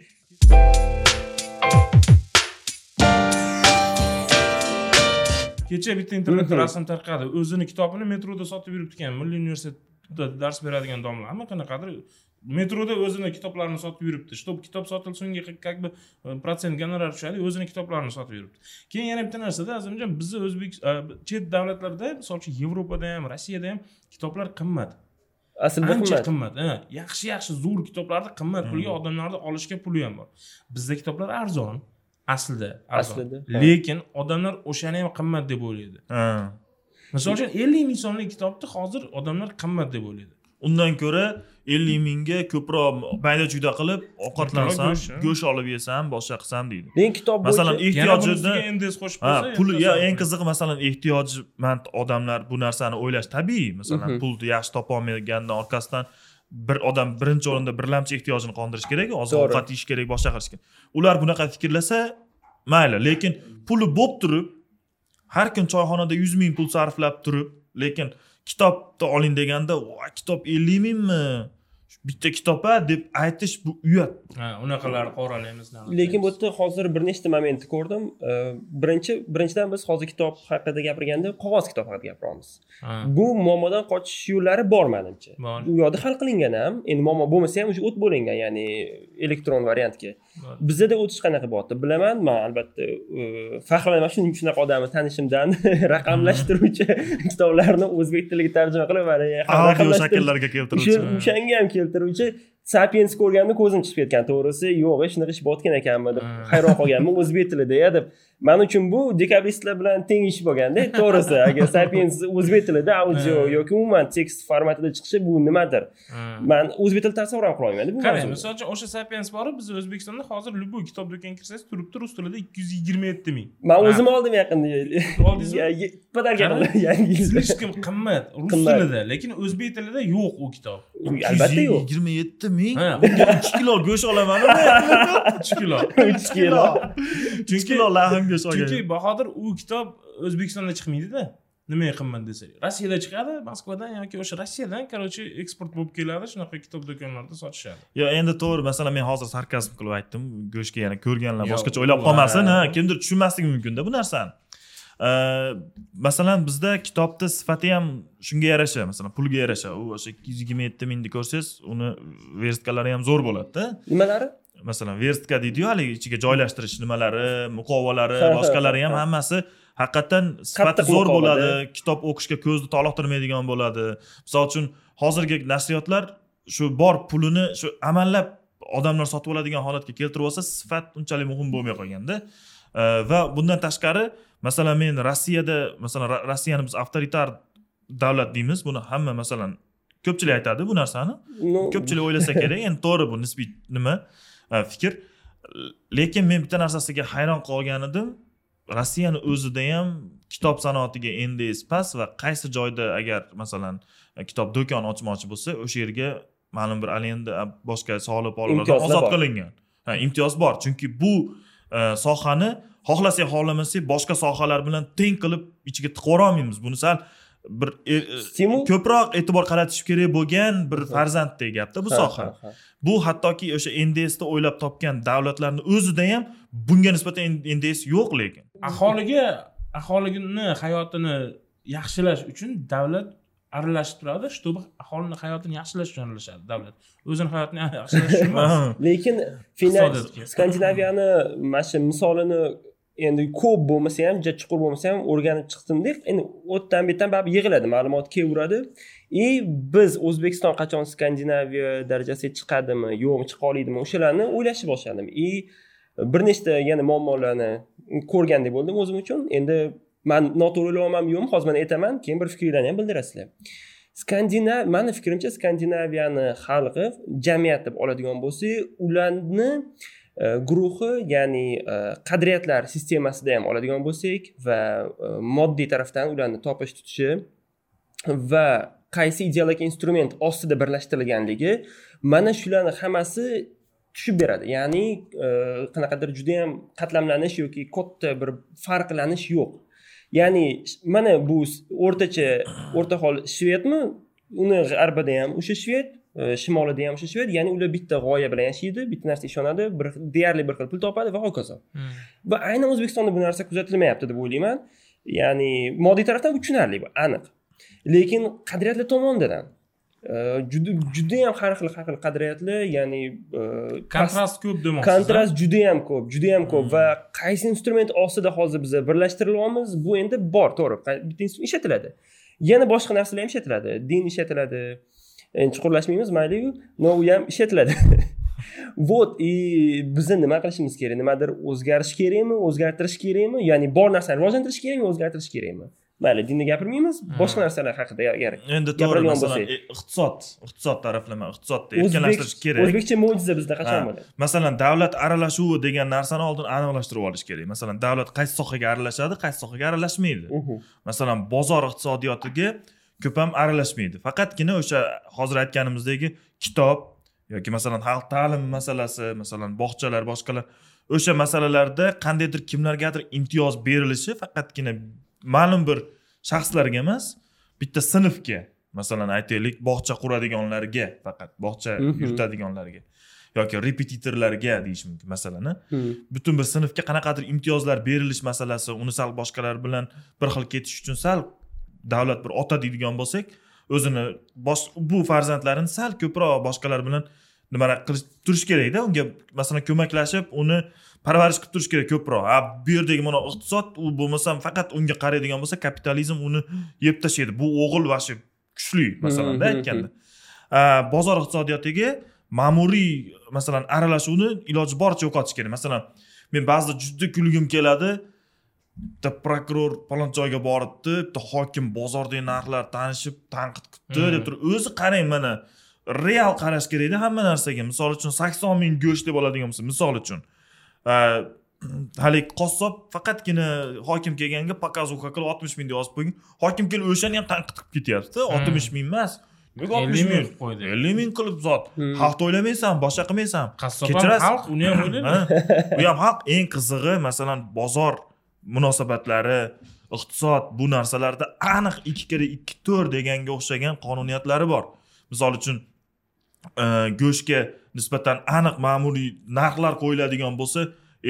kecha bitta internetda rasm tarqadi. O'zini kitobini metroda sotib yuribdi ekan milliy universitetda dars beradigan domlami qanaqadir metroda o'zini kitoblarini sotib yuribdi. Чтобы kitob sotilsa unga как бы e, protsent gonorar tushadi o'zini kitoblarini sotib yuribdi. Keyin yana bitta narsada azimjon bizni o'zbek e, chet davlatlarda misol uchun yevropada ham rossiyada ham kitoblar qimmat. Aslida ancha qimmat. yaxshi yaxshi zo'r kitoblarni qimmat. Pulga Hmm. odamlarni olishga puli ham bor. Bizda kitoblar arzon aslida Aslida, lekin odamlar o'shani ham qimmat deb o'ylaydi Ha. misol uchun ellik ming so'mlik kitobni hozir odamlar qimmat deb o'ylaydi undan ko'ra ellik mingga ko'proq mayda chuyda qilib ovqatlansam go'sht, olib yesam boshqa qilsam deydi lekin kitob masalan nds qo'shib ha qo'ysa savob. eng qizig'i masalan ehtiyojmand odamlar bu narsani o'ylash tabiiy masalan Mhm. pulni yaxshi topolmagandan orqasidan bir odam birinchi o'rinda birlamchi ehtiyojini qondirish kerak oziq ovqat yeyish kerak boshqa qilish kerak ular bunaqa fikrlasa mayli lekin puli bo'lib turib har kun choyxonada yuz ming pul sarflab turib lekin kitobni oling deganda "Voy, kitob ellik mingmi bitta kitob a deb aytish bu uyat. Ha unaqalarni qoralaymiz lekin bu yerda hozir bir nechta momentni ko'rdim. Birinchi birinchidan biz hozir kitob haqida gapirganda qog'oz kitob haqida gapiramiz Ha. bu muammodan qochish yo'llari bor manimcha. Bor. u yoqda hal qilingan ham. Endi muammo bo'lmasa ham уже o't bo'lingan ya'ni elektron variantga. Bizada o'tish qanaqa bo'lyapti bilaman. Man albatta e, faxrlanaman shuning shunaqa odamni tanishimdan raqamlashtiruvchi kitoblarni o'zbek tiliga tarjima qilib mana audio shakllarga keltiruvchi. O'shanga ham keltiruvchi sapiens ko'rganda ko'zim chiqib ketgan to'g'risi. Yo'q e, shunaqa ish bo'layotgan ekanmi deb hayron qolganman o'zbek tilida ya deb. Man uchun bu dekabristlar bilan teng ish bo'lganda to'g'risi. Agar sapiens o'zbek tilida audio yoki umuman tekst formatida chiqishi bu nimadir? Man o'zbek tilida tasavvur ham qilolmayman bu qarang misol uchun o'sha sapiens borib biz o'zbekistonda hozir любой kitob do'koniga kirsangiz turibdi rus tilida ikki yuz yigirma yetti ming. Man o'zim oldim yaqinda Oldingizmi? Yilda. слишком qimmat rus tilida lekin o'zbek tilida yo'q u kitob. Albatta yo'q. yigirma yetti ming uch kilo go'sht olaman uch kilo uch kilo uch kilo lahm go'sht chunki olgan bahodir u kitob o'zbekistonda chiqmaydida nimaga qimmat desak rossiyada chiqadi moskvadan yoki o'sha rossiyadan короче eksport bo'lib keladi shunaqa kitob do'konlarida sotishadi yo endi to'g'ri masalan men hozir sarkazm qilib aytdim go'shtga yana ko'rganlar boshqacha o'ylab qolmasin ha kimdir tushunmasligi mumkinda bu narsani masalan bizda kitobni sifati ham shunga yarasha. Masalan pulga yarasha. U o'sha ikki yuz yigirma yetti mingni ko'rsangiz uni verstkalari ham zo'r bo'ladida. Nimalari? Masalan verstka deydiyu haligi ichiga joylashtirish nimalari muqovalari boshqalari ham ha. hammasi haqiqatdan sifati zo'r bo'ladi. Kitob o'qishga ko'zni toliqtirmaydigan bo'ladi. Misol uchun hozirgi nashriyotlar shu bor pulini shu amallab odamlar sotib oladigan holatga keltirib olsa sifat unchalik muhim bo'lmay qolganda. Э, va bundan tashqari masalan men rossiyada masalan rossiyani biz avtoritar davlat deymiz. Buni hamma masalan ko'pchilik aytadi bu narsani. Ko'pchilik o'ylasa kerak endi to'g'ri bu nisbiy nima e, fikr. Lekin men bitta narsasiga hayron qolgan edim rossiyani o'zida ham kitob sanoatiga indeys past va qaysi joyda agar masalan kitob do'kon ochmoqchi bo'lsa o'sha yerga ma'lum bir arenda a, boshqa soliq Imtiyozlar ozod qilingan. Imtiyoz bor. Chunki bu sohani xohlasak xohlamasak boshqa sohalar bilan teng qilib ichiga tiqib yuborolmaymiz buni sal bir e, e, Stimul? ko'proq e'tibor qaratish kerak bo'lgan bir farzanddek gapda bu Ha, soha ha, ha. bu hattoki o'sha ndsni o'ylab topgan davlatlarni o'zida ham bunga nisbatan nds yo'q lekin aholiga aholini hayotini yaxshilash uchun davlat aralashib turadi чтобы aholini hayotini yaxshilash uchun aralashadi davlat. O'zini hayotini yaxshilash uchun emas lekin skandinaviyani mana shu misolini endi ko'p bo'lmasa ham juda chuqur bo'lmasa ham o'rganib chiqdimda endi u yerdan bu yerdan baribir yig'iladi ma'lumot kelaveradi и biz o'zbekiston qachon skandinaviya darajasiga chiqadimi yo'qmi chiqa oladimi o'shalarni o'ylashni boshladim. И bir nechta yana muammolarni ko'rgandek bo'ldim o'zim uchun. Endi man noto'g'ri o'ylayapmanmi yo'qmi hozir man aytaman keyin bir fikringlarni ham bildirasizlar. Skandinav mani fikrimcha skandinaviyani e, xalqi jamiyat deb oladigan bo'lsak ularni e, guruhi ya'ni e, qadriyatlar sistemasida ham oladigan bo'lsak va moddiy tarafdan ularni topish tutishi va qaysi ideologik instrument ostida birlashtirilganligi mana shularni hammasi tushib beradi. Ya'ni qanaqadir judayam qatlamlanish yoki katta bir farqlanish yo'q. Ya'ni mana bu o'rtacha o'rta hol shvedmi uni g'arbida ham o'sha shved e, shimolida ham o'sha shved ya'ni ular bitta g'oya bilan yashaydi bitta narsaga ishonadi bir deyarli bir xil pul topadi va hokazo. Hmm. va aynan o'zbekistonda bu narsa kuzatilmayapti deb o'ylayman. Ya'ni moddiy tarafdan bu tushunarli bu aniq. Lekin qadriyatlar tomonidan juda judayam har xil har xil qadriyatlar ya'ni kontrast ko'p demoqchisiz kontrast judayam ko'p judayam ko'p va qaysi instrument ostida hozir biz birlashtirilyapmiz bu endi bor to'g'ri. Bitta instrument ishlatiladi. Yana boshqa narsalar ham ishlatiladi. Din ishlatiladi. Endi chuqurlashmaymiz mayliyu. Но u ham ishlatiladi. Вот и bizni nima qilishimiz kerak? Nimadir o'zgarish kerakmi? O'zgartirish kerakmi? Ya'ni bor narsani rivojlantirish kerakmi? O'zgartirish kerakmi mayli dinni gapirmaymiz. Boshqa narsalar haqida agar endi to'g'ri masalan e, iqtisod iqtisod taraflama iqtisodda erkinlashtirish kerak. o'zbekcha mo'jiza bizda qachon bo'ladi? Masalan davlat aralashuvi degan narsani oldin aniqlashtirib olish kerak. Masalan davlat qaysi sohaga aralashadi qaysi sohaga aralashmaydi. Masalan bozor iqtisodiyotiga ko'p ham aralashmaydi. Faqatgina o'sha hozir aytganimizdagi kitob yoki masalan xalq ta'limi masalasi masalan bog'chalar boshqalar o'sha masalalarda qandaydir kimlargadir imtiyoz berilishi faqatgina ma'lum bir shaxslarga emas bitta sinfga masalan aytaylik bog'cha quradiganlarga faqat bog'cha yuritadiganlarga yoki repetitorlarga deyish mumkin masalan butun bir sinfga qanaqadir imtiyozlar berilish masalasi uni sal boshqalar bilan bir xil ketish uchun sal davlat bir ota deydigan bo'lsak o'zini bu farzandlarini sal ko'proq boshqalar bilan nimalar qilish turish kerakda unga masalan ko'maklashib uni parvarish qilib turish kerak ko'proq. A bu yerdagi mana iqtisod u bo'lmasam faqat unga qaraydigan bo'lsa kapitalizm uni yeb tashlaydi. Bu o'g'il вообще kuchli masalanda Mhm, aytganda. Bozor iqtisodiyotiga ma'muriy masalan aralashuvni iloji boricha yo'qotish kerak. Masalan men ba'zida juda kulgim keladi bitta prokuror falon joyga boribdi bitta hokim bozordagi narxlar tanishib tanqid qilibdi deb turib o'zi qarang mana real qarash kerakda hamma narsaga. Misol uchun sakson ming go'sht deb oladigan bo'lsa misol uchun haligi qassob faqatgina hokim kelganga показуха qilib oltmish ming deb yozib qo'ygan hokim kelib o'shani ham tanqid qilib ketyaptida Hmm. oltmish ming emas. Nega oltmish ellik ming qilib qo'ydi. Ellik ming qilib zot. Xalqni o'ylamaysan boshqa qilmaysan. Qassob ham Kechirasiz. xalq uni ham o'ylaydi. U ham xalq. Eng qizig'i masalan bozor munosabatlari iqtisod bu narsalarda aniq ikki kira ikki to'rt deganga o'xshagan qonuniyatlari bor. Misol uchun e, go'shtga nisbatan aniq ma'muriy narxlar qo'yiladigan bo'lsa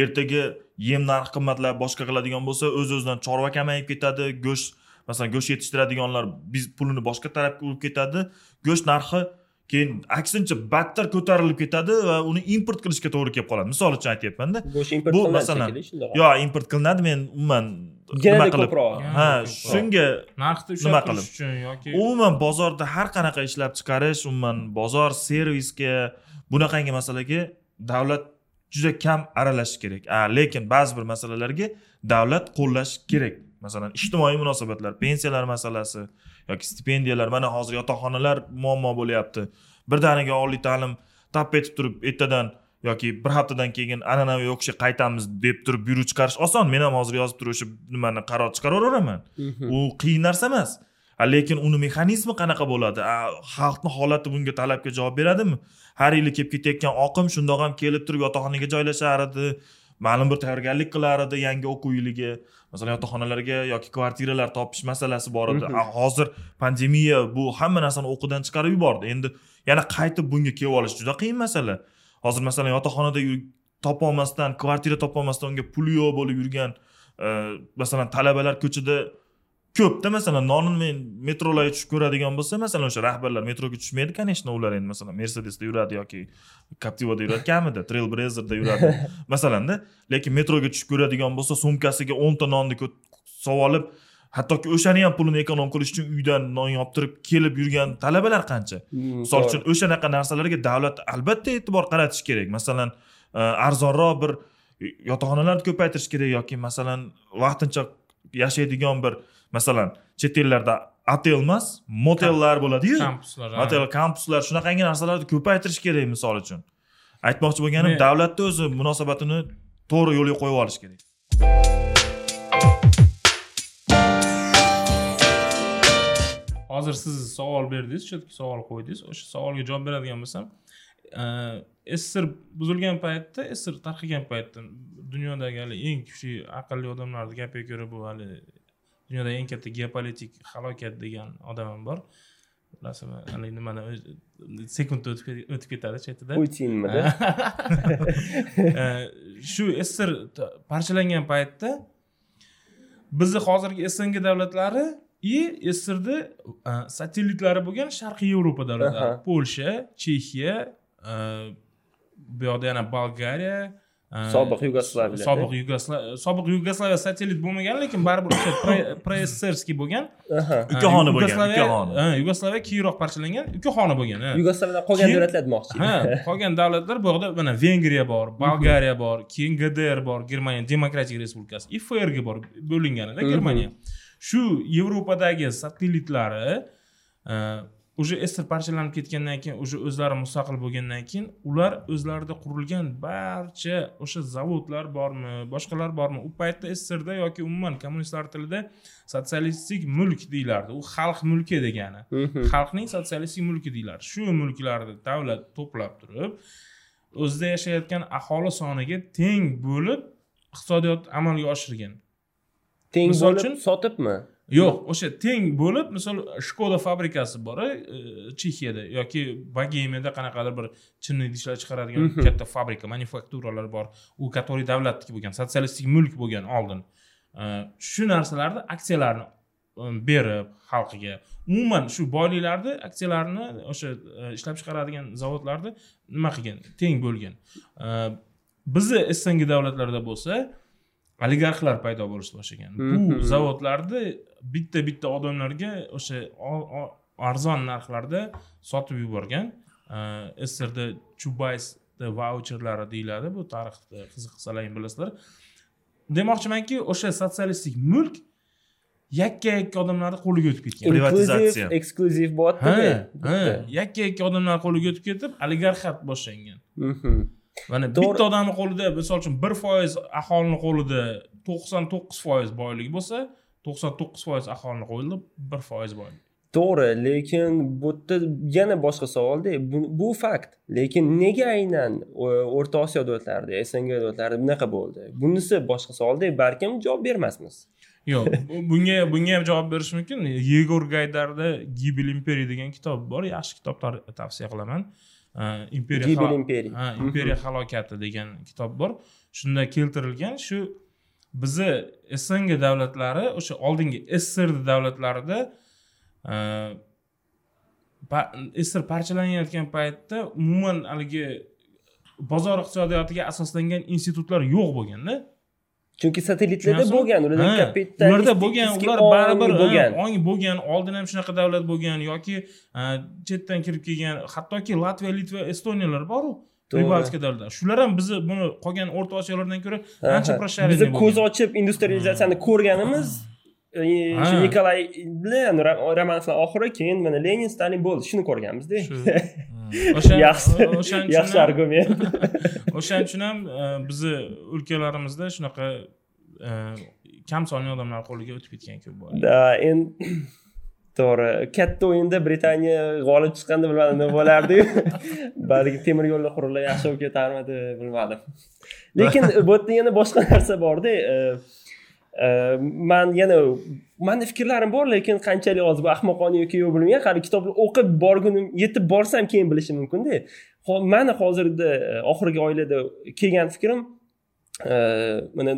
ertaga yem narxi qimmatlab boshqa qiladigan bo'lsa o'z o'zidan chorva kamayib ketadi go'sht masalan go'sht yetishtiradiganlar biz pulini boshqa tarafga urib ketadi go'sht narxi keyin aksincha battar ko'tarilib ketadi va uni import qilishga to'g'ri kelib qoladi. Misol uchun aytyapmanda go'sht import Bu masalan- yo import qilinadi men umuman nima qilib ha shunga narxni Nima qilib? uchun yoki umuman bozorda har qanaqa ishlab chiqarish umuman bozor servisga bunaqangi masalaga davlat juda kam aralashishi kerak. Lekin ba'zi bir masalalarga davlat qo'llash kerak. Masalan ijtimoiy munosabatlar pensiyalar masalasi yoki stipendiyalar. Mana hozir yotoqxonalar muammo bo'lyapti. Birdaniga oliy ta'lim tap etib turib ertadan yoki bir haftadan keyin an'anaviy o'qishga qaytamiz deb turib buyruq chiqarish oson. Men ham hozir yozib turib o'sha nimani qaror chiqaraveraman. U qiyin narsa emas lekin uni mexanizmi qanaqa bo'ladi? Xalqni holati bunga talabga javob beradimi? Har yili kelib ketayotgan oqim shundoq ham kelib turib yotoqxonaga joylashar edi ma'lum bir tayyorgarlik qilar edi yangi o'quv yiliga. Masalan yotoqxonalarga yoki kvartiralar topish masalasi bor edi. Mhm. Hozir pandemiya bu hamma narsani o'qidan chiqarib yubordi. Endi yana qaytib bunga kelib olish juda qiyin masala. Hozir masalan yotoqxonada topolmasdan kvartira topolmasdan unga puli yo'q bo'lib yurgan e, masalan talabalar ko'chada ko'pda masalan nonni men metrolarga tushib ko'radigan bo'lsa masalan o'sha rahbarlar metroga tushmaydi конечно ular endi masalan mercedesda yuradi yoki captivada yuradi kamida trailblazerda yuradi masalanda. Lekin metroga tushib ko'radigan bo'lsa sumkasiga o'nta nonni solib hattoki o'shani ham pulini ekonom qilish uchun uydan non yoptirib kelib yurgan talabalar qancha? Mm, misol uchun o'shanaqa narsalarga davlat albatta e'tibor qaratish kerak. Masalan e, arzonroq bir yotoqxonalarni ko'paytirish kerak yoki masalan vaqtincha yashaydigan bir masalan chet ellarda otel emas motellar bo'ladiyu kampuslar motel kampuslar shunaqangi narsalarni ko'paytirish kerak misol uchun. Aytmoqchi bo'lganim davlatni o'zi munosabatini to'g'ri yo'lga qo'yib olish kerak. Hozir siz savol berdingiz chetga savol qo'ydingiz. O'sha savolga javob beradigan bo'lsam sssr buzilgan paytda sssr tarqagan paytda dunyodagi hali eng kuchli aqlli odamlarni gapiga ko'ra bu hali dunyoda eng katta geopolitik halokat degan odam ham bor. Bilasizmi haligi nimani sekundda o'tib ket- o'tib ketadi chetida. Putinmidi Eh, shu sssr parchalangan paytda bizni hozirgi sng davlatlari и ssrni eh, satellitlari bo'lgan sharqiy yevropa davlatlari. Polsha chexiya eh, bu yoqda yana bolgariya Sobiq Yugoslaviya. sobiq yugoslaviya sobiq yugoslaviya satellit bo'lmagan lekin baribir o'sha prossrskiy bo'lgan ikki xona bo'lgan Yugoslaviya- ikki xona ha, yugoslaviya keyinroq parchalangan ikki xona bo'lgan yugoslaviyadan qolgan davlatlar demoqchi ha qolgan davlatlar bu yoqda mana vengriya bor bolgariya bor keyin gdr bor germaniya demokratik respublikasi и frg bor bo'linganida germaniya shu yevropadagi satellitlari уже sr parchalanib ketgandan keyin уже o'zlari mustaqil bo'lgandan keyin ular o'zlarida qurilgan barcha o'sha zavodlar bormi boshqalar bormi? U paytda srda yoki umuman kommunistlar tilida sotsialistik mulk deyilardi u xalq mulki degani. Xalqning sotsialistik mulki deyiladi. Shu mulklarni davlat to'plab turib o'zida yashayotgan aholi soniga teng bo'lib iqtisodiyot amalga oshirgan. Teng bo'lib sotibmi yo'q. O'sha teng bo'lib misol shkoda fabrikasi bor e, chexiyada yoki bogemiyada qanaqadir bir chinni idishlar chiqaradigan Mhm. katta fabrika manufakturalar bor. U который davlatniki bo'lgan sotsialistik mulk bo'lgan oldin. E, shu narsalarni aksiyalarni e, berib xalqiga umuman shu boyliklarni aksiyalarini o'sha ishlab chiqaradigan zavodlarni nima qilgan? Teng bo'lgan. Bizni sng davlatlarda bo'lsa oligarxlar paydo bo'lishni boshlagan. Bu Mhm. zavodlarni bitta bitta odamlarga o'sha arzon narxlarda sotib yuborgan. Srda chubays vaucherlari deyiladi. Bu tarixda qiziqsalaring bilasizlar. Demoqchimanki o'sha sotsialistik mulk yakka yakka odamlarni qo'liga o'tib ketgan. Privatizatsiya. eksklyuziv bo'lyaptida ha yakka yakka odamlar qo'liga o'tib ketib oligarxat boshlangan. Mhm. mana bitta odamni qo'lida misol uchun bir foiz aholini qo'lida to'qson to'qqiz foiz boyligi bo'lsa to'qson to'qqiz foiz aholini qo'lida bir foiz boylik to'g'ri lekin bu yerda yana boshqa savolda bu, bu fakt. Lekin nega aynan o- o'rta osiyo davlatlarida sng davlatlarida bunaqa bo'ldi? Bunisi boshqa savolda balkim javob bermasmiz. Yo'q bu- bunga bunga ham javob berish mumkin. Yegor gaydarda gibel imperiya degan kitob bor yaxshi kitoblar tavsiya qilaman. Uh, imperiya Gibel imperiya. imperiya halokati degan kitob bor. Shunda keltirilgan shu bizni sng davlatlari o'sha oldingi srd davlatlarida uh, pa- sr parchalanayotgan paytda umuman haligi bozor iqtisodiyotiga asoslangan institutlar yo'q bo'lganda chunki satellitlarda bo'lgan ularda Ha, kapitalistik ularda bo'lgan ular baribir bo'lgan. ong bo'lgan oldin ham shunaqa davlat bo'lgan yoki ha, chetdan kirib kelgan hattoki latviya litva estoniyalar boru To'g'ri. pribaltika davlatlar shular ham bizni buni qolgan o'rta osiyolardan ko'ra Ha, ancha ha. prosharенный biza ko'z ochib industrializatsiyani ko'rganimiz e, shu nikolay bilan romanovlar oxiri keyin mana lenin stalin bo'ldi. Shuni ko'rganmizda. Yaxshi yaxshi argument. O'shaning uchun ham e, bizni o'lkalarimizda shunaqa e, kam sonli odamlar qo'liga o'tib ketgan ko'p bor. Endi to'g'ri. Katta o'yinda britaniya g'olib chiqqanda bilmadim nima bo'lardiyu balki temir yo'llar qurilib yaxshi bo'lib ketarmidi bilmadim. Lekin bu yerda yana boshqa narsa borda e, e, man yana mani fikrlarim bor lekin qanchalik hozir bu ahmoqona yoki yo'q bilmayman. Hali kitobni o'qib borgunim yetib borsam keyin bilishim mumkinda mani hozirda e, oxirgi oylarda kelgan fikrim mana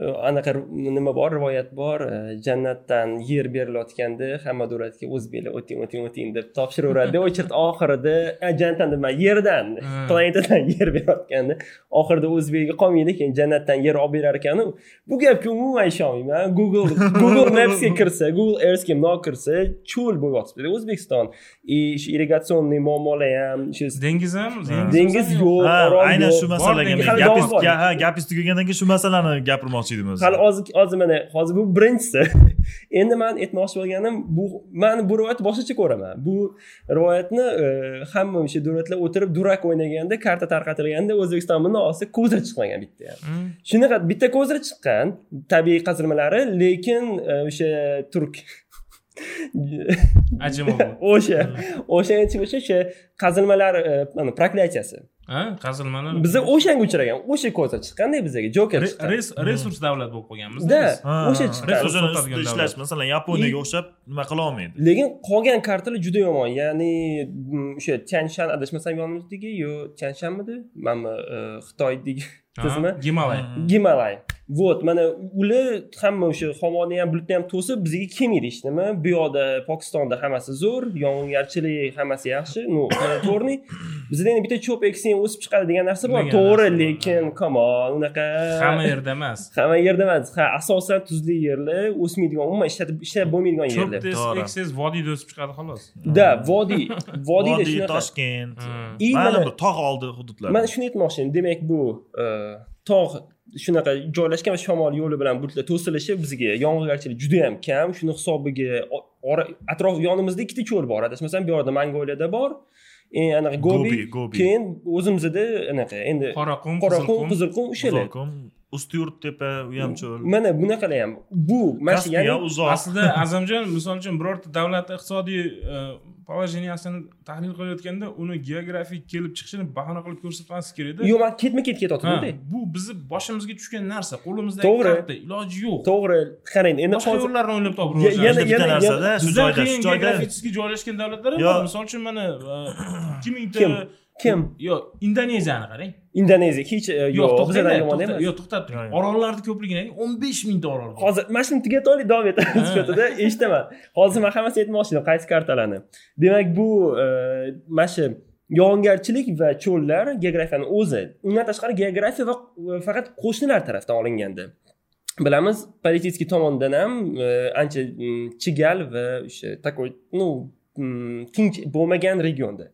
anaqa nima bor rivoyat bor jannatdan yer berilayotganda hamma davlatga o'zbeklar o'ting o'ting o'ting deb topshiraveradida очередь oxirida jannatdan nima yerdan planetadan yer berayotganda oxirida o'zbekga qolmaydi keyin jannatdan yer olib berar ekanu bu gapga umuman ishonmayman google google mapsga kirsa google earthga mundoq kirsa cho'l bo'lib yotibdi o'zbekiston и shu irrigatsionniy muammolar ham shu dengiz ham dengiz yo'q aynan shu masalaga gapingiz tugagandan keyin shu masalani gapirmoqchi edim o'zi hali hozir hozir mana hozir bu birinchisi. Endi man aytmoqchi bo'lganim bu man bu rivoyatni boshqacha ko'raman. Bu rivoyatni e, hamma o'sha davlatlar o'tirib durak o'ynaganda karta tarqatilganda o'zbekiston bundoq olsa ko'zir chiqmagan bitta ham. Hmm. shunaqa bitta ko'zir chiqqan tabiiy qazilmalari lekin e, o'sha turk. Ajimov o'sha o'shanga aytishim o'sha o'sha qazilmalar e, mana proklятияsi ha? Qazilmalar biza o'shanga uchragan. O'sha ko'zir chiqqanda bizaga joker resurs davlat bo'lib qolganmiz Ha, o'sha ustida davlat. ishlash masalan yaponiyaga o'xshab nima qila olmaydi? Lekin qolgan kartalar juda yomon. Ya'ni mm, o'sha tianshan adashmasam yonimizdagi yo tianshanmidi mana e, xitoydagi tizimi. Gimalay. Gimalay вот mana ular hamma o'sha havoni ham bulutni ham to'sib bizga kelmaydi hech nima bu yoqda pokistonda hammasi zo'r yog'ingarchilik hammasi yaxshi. Ну to'g'ri bizda endi bitta cho'p eksang o'sib chiqadi degan narsa bor. To'g'ri lekin come on unaqa hamma yerda emas. Hamma yerda emas. Ha asosan tuzli yerlar o'smaydigan umuman ishlatib ishlab bo'lmaydigan cho'p yerlar To'g'ri. ekses vodiyda o'sib chiqadi xolos. Da vodiy vodiyda vodiy shunaqa. Toshkent. Hmm. Mana mana- bir tog' oldi hududlar man shuni aytmoqchi edim demak bu e, tog' shunaqa joylashgan va shamol yo'li bilan bulutlar to'silishi bizga yog'ingarchilik juda yam kam. Shuni hisobiga atrof yonimizda ikkita cho'l bor. Adashmasam bu yoqda mongoliyada bor. E, anaqa gobi keyin o'zimizda anaqa endi qoraqum qizilqum o'shalar uzoqum ustyurt tepa u ham cho'l mana bunaqalar ham bu mana shu kaspiya ya'ni uzoq aslida azamjon misol uchun birorta davlat iqtisodiy e, положениясini tahlil qilayotganda uni geografik kelib chiqishini bahona qilib ko'rsatmaslik kerakda yo'q man ketma ket Ha, ketyaptimi bu bizni boshimizga tushgan narsa qo'limizdagi To'g'ri. iloji yo'q. To'g'ri qarang endi boshqa yo'llarni o'ylab topib Ya- yana- bitta yana- narsada shu joyda shu joyda geografически joylashgan davlatlar bor misol uchun mana e, ikki mingta Kim? kim yo indoneziyani qarang. Indoneziya. Hech e, yo'q yo'q bizdan yomon emas. yo'q to'xtab Yo'q, turing. Yo'q. orollarni ko'pligini o'n besh mingta orol bor hozir mana shuni tugataylik davom etamiz sifatida. Eshitaman. Hozir man hammasini aytmoqchi edim qaysi kartalarni demak bu e, mana shu yog'ingarchilik va cho'llar geografiyani o'zi undan tashqari geografiya va va faqat qo'shnilar tarafdan olinganda. Bilamiz политический tomondan ham e, ancha chigal va o'sha такой ну tinch bo'lmagan regionda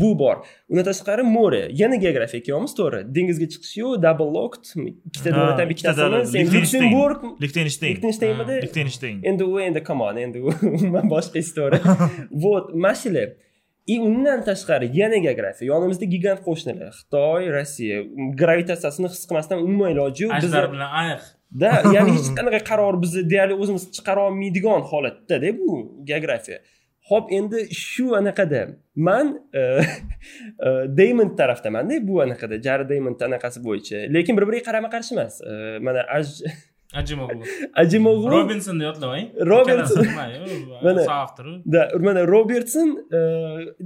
bu bor. Undan tashqari more. Yana geografiya kelyapmiz to'g'ri. Dengizga chiqish yo'q double locked ikkita davlatdan bittasini lyuksemburg lichtenstein. Lichtensteynmidi lichtenstein. Endi u endi come on endi u umuman boshqa istoriya вот mana shular и undan tashqari yana geografiya yonimizda gigant qo'shnilar. Xitoy rossiya. Gravitatsiyasini his qilmasdan umuman iloji yo'q. Biza bilan ayiq da ya'ni hech qanaqa qaror bizni deyarli o'zimiz chiqara olmaydigan holatdada bu geografiya ho'p endi shu anaqada man e, e, daymond tarafdamanda bu anaqada jari daymond anaqasi bo'yicha. Lekin bir biriga qarama qarshi emas. E, mana aj ajimoglu ajimoglu robinsonni yodlamang Robinson. Mana. soavtor da mana robertson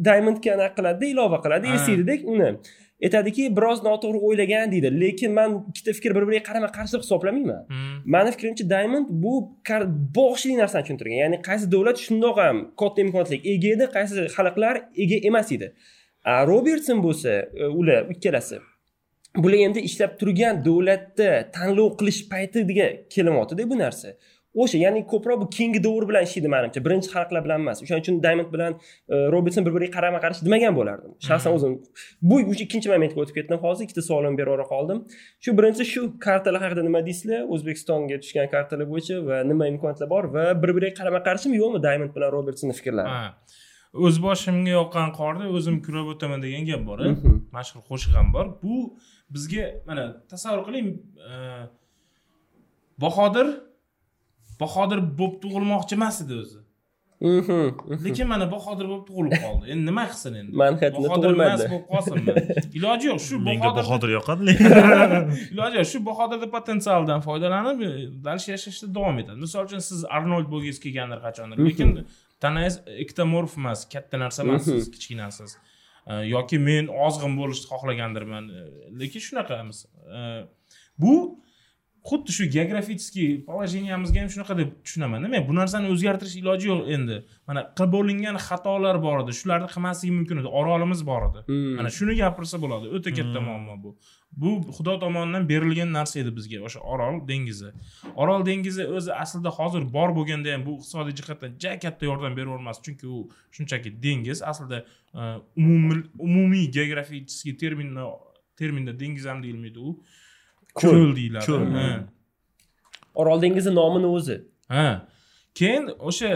diamondga anaqa qiladida ilova qiladi eslaydidek uni aytadiki biroz noto'g'ri o'ylagan deydi. Lekin man ikkita fikr bir biriga qarama qarshi deb hisoblamayman. Hmm. mani fikrimcha diamond bu boshli narsani tushuntirgan. Ya'ni qaysi davlat shundoq ham katta imkoniyatlarga ega edi qaysi xalqlar ega emas edi. Robertson bo'lsa e, ular ikkalasi bular endi ishlab turgan davlatda tanlov qilish paytiga kelyaptida bu narsa o'sha ya'ni ko'proq bu keyingi davr bilan ishlaydi manimcha. Birinchi xalqlar bilan emas. O'shaning uchun diamond bilan e, robertson bir biriga qarama qarshi demagan bo'lardim. Shaxsan o'zim bu уже ikkinchi momentga o'tib ketdim. Hozir ikkita savolimni berib yubora qoldim. Shu birinchisi shu kartalar haqida nima deysizlar? O'zbekistonga tushgan kartalar bo'yicha va nima imkoniyatlar bor va bir biriga qarama qarshimi yo'qmi diamond bilan robertsonni fikrlari? O'z boshimga yoqqan qorni o'zim kurab o'taman degan gap bor. Mhm. mashhur qo'shiq ham bor. Bu bizga mana tasavvur qiling e, bahodir bahodir bo'lib tug'ilmoqchi emas edi o'zi. Mhm, mhm. lekin mana bahodir bo'lib tug'ilib qoldi. Endi nima qilsin endi? Manhattan'da bahodir emas tug'ilmadi. bo'lib qolsinmi iloji yo'q shu menga bahodir yoqadi. Lekin iloji yo'q shu bahodirni potensialidan foydalanib e, dальше yashashda davom etadi. Misol uchun siz arnold bo'lgingiz kelgandir qachondir. Lekin tanangiz ektomorf emas katta narsa emas siz kichkinasiz. E, yoki men ozg'in bo'lishni xohlagandirman. E, lekin shunaqamiz. E, bu xuddi shu geografiskiy положениямizga ham shunaqa deb tushunaman. Men bu narsani o'zgartirish iloji yo'q endi. Mana qilib bo'lingan xatolar bor edi. Shularni qilmasligi mumkin edi. Orolimiz bor edi. Hmm. mana shuni gapirsa bo'ladi. O'ta katta muammo bu. Bu xudo tomonidan berilgan narsa edi bizga. O'sha orol dengizi. Orol dengizi o'zi aslida hozir bor bo'lganda ham bu iqtisodiy jihatdan ja katta yordam beravermasdi chunki u shunchaki dengiz. Aslida e, umumiy geografический terminni terminda dengiz ham deyilmaydi u. ko'l deyiladi Ko'l. Orol dengizi nomini o'zi ha keyin o'sha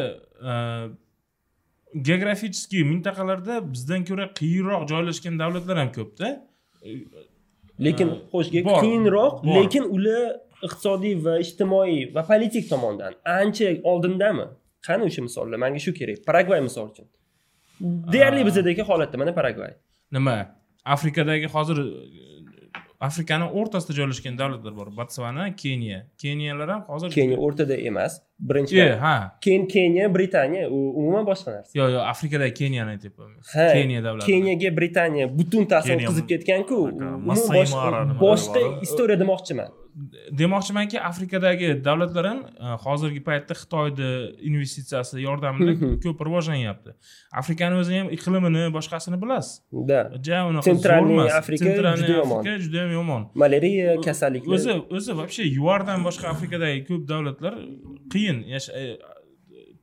geografический mintaqalarda bizdan ko'ra qiyinroq joylashgan davlatlar ham ko'pda lekin xo'sh qiyinroq lekin ular iqtisodiy va ijtimoiy va politik tomondan ancha oldindami? Qani o'sha misollar? Manga shu kerak. Paragvay misol uchun. Deyarli bizdagi holatda mana paragvay. Nima? Afrikadagi hozir afrikani o'rtasida joylashgan davlatlar bor. Botsvana keniya. Keniyalar ham hozir keniya o'rtada emas. E birinchidan ha. Keyin keniya britaniya u umuman boshqa narsa. Yo'q yo'q afrikadagi keniyani aytyapman keniya davlati. Keniyaga britaniya butun ta'sir o'tkazib ketganku boshqa- istoriya demoqchiman. demoqchimanki afrikadagi davlatlar ham e, hozirgi paytda xitoyni investitsiyasi yordamida ko'p rivojlanyapti. Afrikani o'zini ham iqlimini boshqasini bilasiz. Да ja unaqa Sentralniy. Afrika juda yomon. juda ham yomon. Malariya kasalliklar o'zi o'zi вообще yuardan boshqa afrikadagi ko'p davlatlar qiyin yasha- e,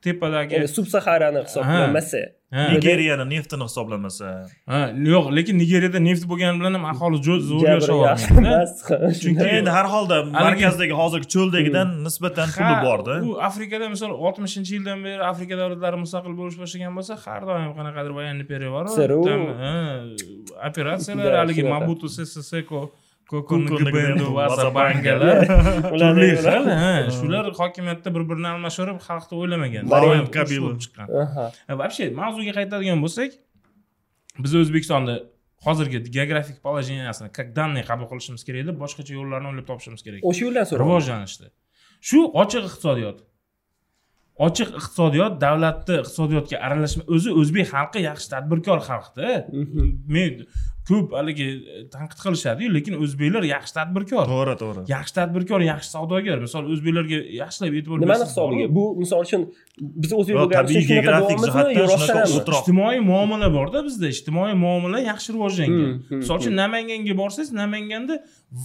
tepadagi endi subsaharani hisoblamasa Ha. nigeriyani neftini hisoblamasa ha yo'q lekin nigeriyada neft bo'lgani bilan ham aholi zo'r jabri yashay yaxshi olmaydi emas Chunki- endi har holda markazdagi hozirgi cho'ldagidan nisbatan puli borda u afrikada misol oltmishinchi yildan beri afrika davlatlari mustaqil bo'lish boshlagan bo'lsa har doim qanaqadir военный переворот там, operatsiyalar haligi mabutu sese Ngibendu, vazabangalar Ular turli xil shular hokimiyatda bir birini almashtirib xalqni o'ylamagan Kabila. chiqqan вообще mavzuga qaytadigan bo'lsak biz o'zbekistonda hozirgi geografik положениясini как данный qabul qilishimiz kerak edi boshqacha yo'llarni o'ylab topishimiz kerak o'sha yo'ldan so'ra rivojlanishdi shu ochiq iqtisodiyot ochiq iqtisodiyot davlatni iqtisodiyotga aralashma o'zi o'zbek xalqi yaxshi tadbirkor xalqda men ko'p haligi tanqid qilishadiyu lekin o'zbeklar yaxshi tadbirkor. To'g'ri to'g'ri. Yaxshi tadbirkor yaxshi savdogar. Misol o'zbeklarga yaxshilab e'tibor nimani hisobiga? Bu misol uchun biz o'zbek bo'lganimiz uchun ijtimoiy muomala borda bizda ijtimoiy muomala yaxshi rivojlangan. Hmm, hmm, misol uchun hmm. namanganga borsangiz namanganda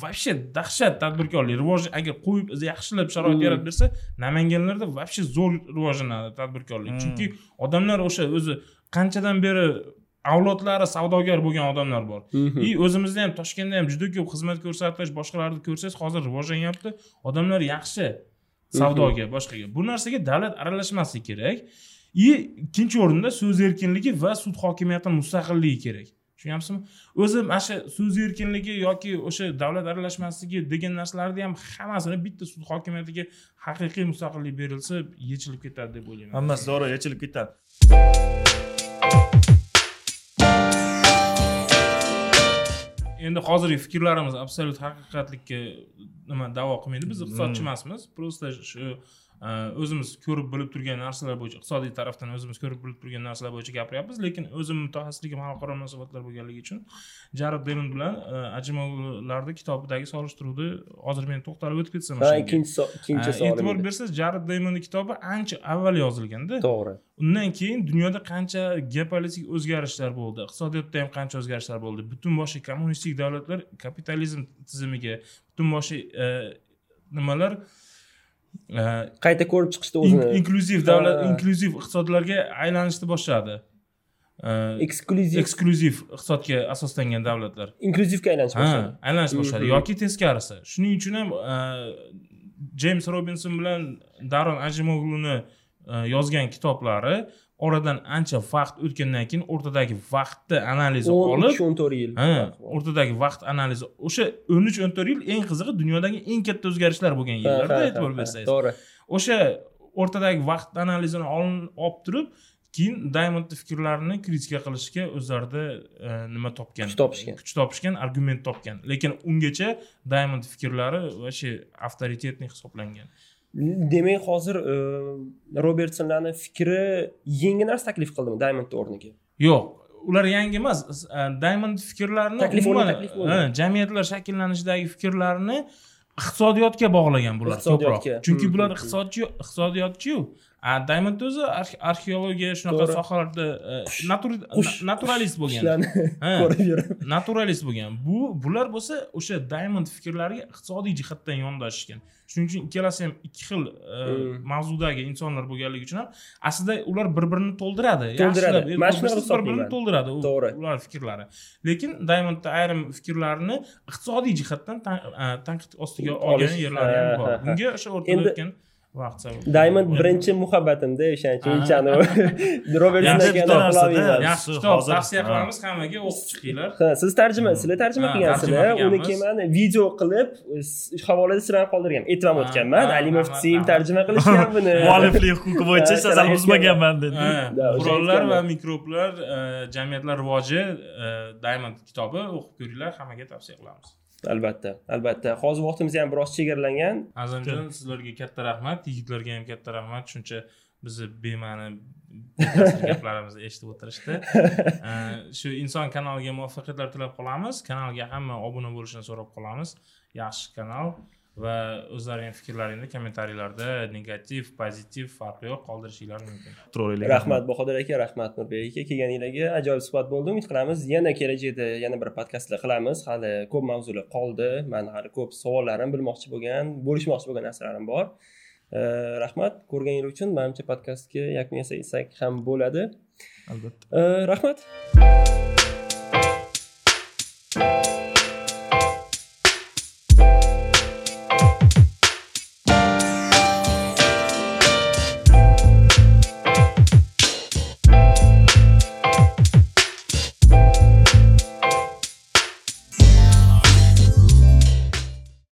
вообще dahshat tadbirkorlik rivoj agar qo'yib yaxshilab sharoit yaratib bersa namanganlarda вообще zo'r rivojlanadi tadbirkorlik. Chunki odamlar o'sha o'zi qanchadan beri avlodlari savdogar bo'lgan odamlar bor. Mhm. и o'zimizda ham toshkentda ham juda ko'p xizmat ko'rsatish boshqalarni ko'rsangiz hozir rivojlanyapti. Odamlar yaxshi savdoga boshqaga. Bu narsaga davlat aralashmasligi kerak. И ikkinchi o'rinda so'z erkinligi va sud hokimiyati mustaqilligi kerak. Tushunyapsizmi? O'zi mana shu so'z erkinligi yoki o'sha davlat aralashmasligi degan narsalarni ham hammasini bitta sud hokimiyatiga haqiqiy mustaqillik berilsa yechilib ketadi deb o'ylayman. Hammasi to'g'ri yechilib ketadi endi hozirgi fikrlarimiz absolyut haqiqatlikka nima da'vo qilmaydi. Biz iqtisodchi emasmiz. Просто shu o'zimiz ko'rib bilib turgan narsalar bo'yicha iqtisodiy tarafdan o'zimiz ko'rib bilib turgan narsalar bo'yicha gapiryapmiz lekin o'zim mutaxassisligim xalqaro munosabatlar bo'lganligi uchun jared demon bilan e, ajimog'larni kitobidagi solishtiruvni hozir men to'xtalib o'tib ketsam ha ikkinchi ikkinchi Ha, e'tibor savolim bersangiz jared deymonni kitobi ancha avval yozilganda to'g'ri. undan keyin dunyoda qancha geopolitik o'zgarishlar bo'ldi iqtisodiyotda ham qancha o'zgarishlar bo'ldi butun boshli kommunistik davlatlar kapitalizm tizimiga butun boshli e, nimalar e, qayta ko'rib chiqishdi in- o'zini. inklyuziv davlat inklyuziv iqtisodlarga aylanishni boshladi. Eksklyuziv eksklyuziv iqtisodga asoslangan davlatlar. Inklyuzivga aylanish boshladi. aylanish boshladi. Mhm. yoki teskarisi. Shuning uchun ham jeyms robinson bilan daron ajimogluni yozgan kitoblari oradan ancha vaqt o'tgandan keyin o'rtadagi vaqtni analizi o'n olib uch o'n to'rt yil. ha o'rtadagi vaqt analizi o'sha o'n uch o'n to'rt yil eng qizig'i dunyodagi eng katta o'zgarishlar bo'lgan yillarda e'tibor bersangiz. to'g'ri o'sha o'rtadagi vaqt analizini olib turib keyin daymondni fikrlarini kritika qilishga o'zlarida e, nima topgan? Kuch topishgan. kuch topishgan argument topgan. Lekin ungacha daymond fikrlari вообще авторитетный hisoblangan demak hozir e, robertsonlarni fikri yangi narsa taklif qildimi diamondni o'rniga? Yo'q ular yangi emas e, daymond fikrlarini Taklif jamiyatlar shakllanishidagi fikrlarini iqtisodiyotga bog'lagan bular ko'proq. Chunki Hmm, bular hmm, iqtisodchi iqtisodiyotchiyu daymond o'zi arx- arxeologiya shunaqa sohalarda naturalist bo'lgan ko'rib naturalist bo'lgan bu bular bo'lsa o'sha daymond fikrlariga iqtisodiy jihatdan yondashishgan shuning uchun ikkalasi ham ikki xil mavzudagi insonlar bo'lganligi uchun ham aslida ular bir birini to'ldiradi To'ldiradi. Mana bir birini to'ldiradi To'g'ri. ular fikrlari lekin daymondda ayrim fikrlarni iqtisodiy jihatdan tan- tanqid ostiga olgan yerlari ham Ha, bor bunga o'sha o'rtada o'tgan vaqt diamond birinchi muhabbatimda o'shaning uchun Ha. unchani robertson Yaxshi kitob hozir- tavsiya qilamiz hammaga o'qib chiqinglar ha siz tarjima sizlar tarjima qilgansizlar keyin man video qilib havolada sizlarni qoldirgan Ha, o'tganman alimov sim tarjima qilishgan buni mualliflik huquqi bo'yicha sharaitga- buzmaganman dedi qurollar va mikroblar jamiyatlar rivoji diamond kitobi o'qib ko'ringlar hammaga tavsiya qilamiz albatta albatta. Hozir vaqtimiz ham biroz chegaralangan azamjon sizlarga katta rahmat. Yigitlarga ham katta rahmat. Shuncha bizni bema'ni gaplarimizni eshitib o'tirishdi. Shu inson kanaliga muvaffaqiyatlar tilab qolamiz. Kanalga hamma obuna bo'lishini so'rab qolamiz. Yaxshi kanal va o'zlaringni fikrlaringni kommentariylarda negativ pozitiv farqi yo'q qoldirishinglar mumkin. Rahmat bahodir aka rahmat nurbek aka. Kelganinglarga ajoyib suhbat bo'ldi. Umid qilamiz yana kelajakda yana bir podkastlar qilamiz. Hali ko'p mavzular qoldi. Man hali ko'p savollarim bilmoqchi bo'lgan bo'lishmoqchi bo'lgan narsalarim bor. Rahmat. Ko'rganingiz uchun manimcha podkastga yakun yasasak ham bo'ladi. Albatta. Rahmat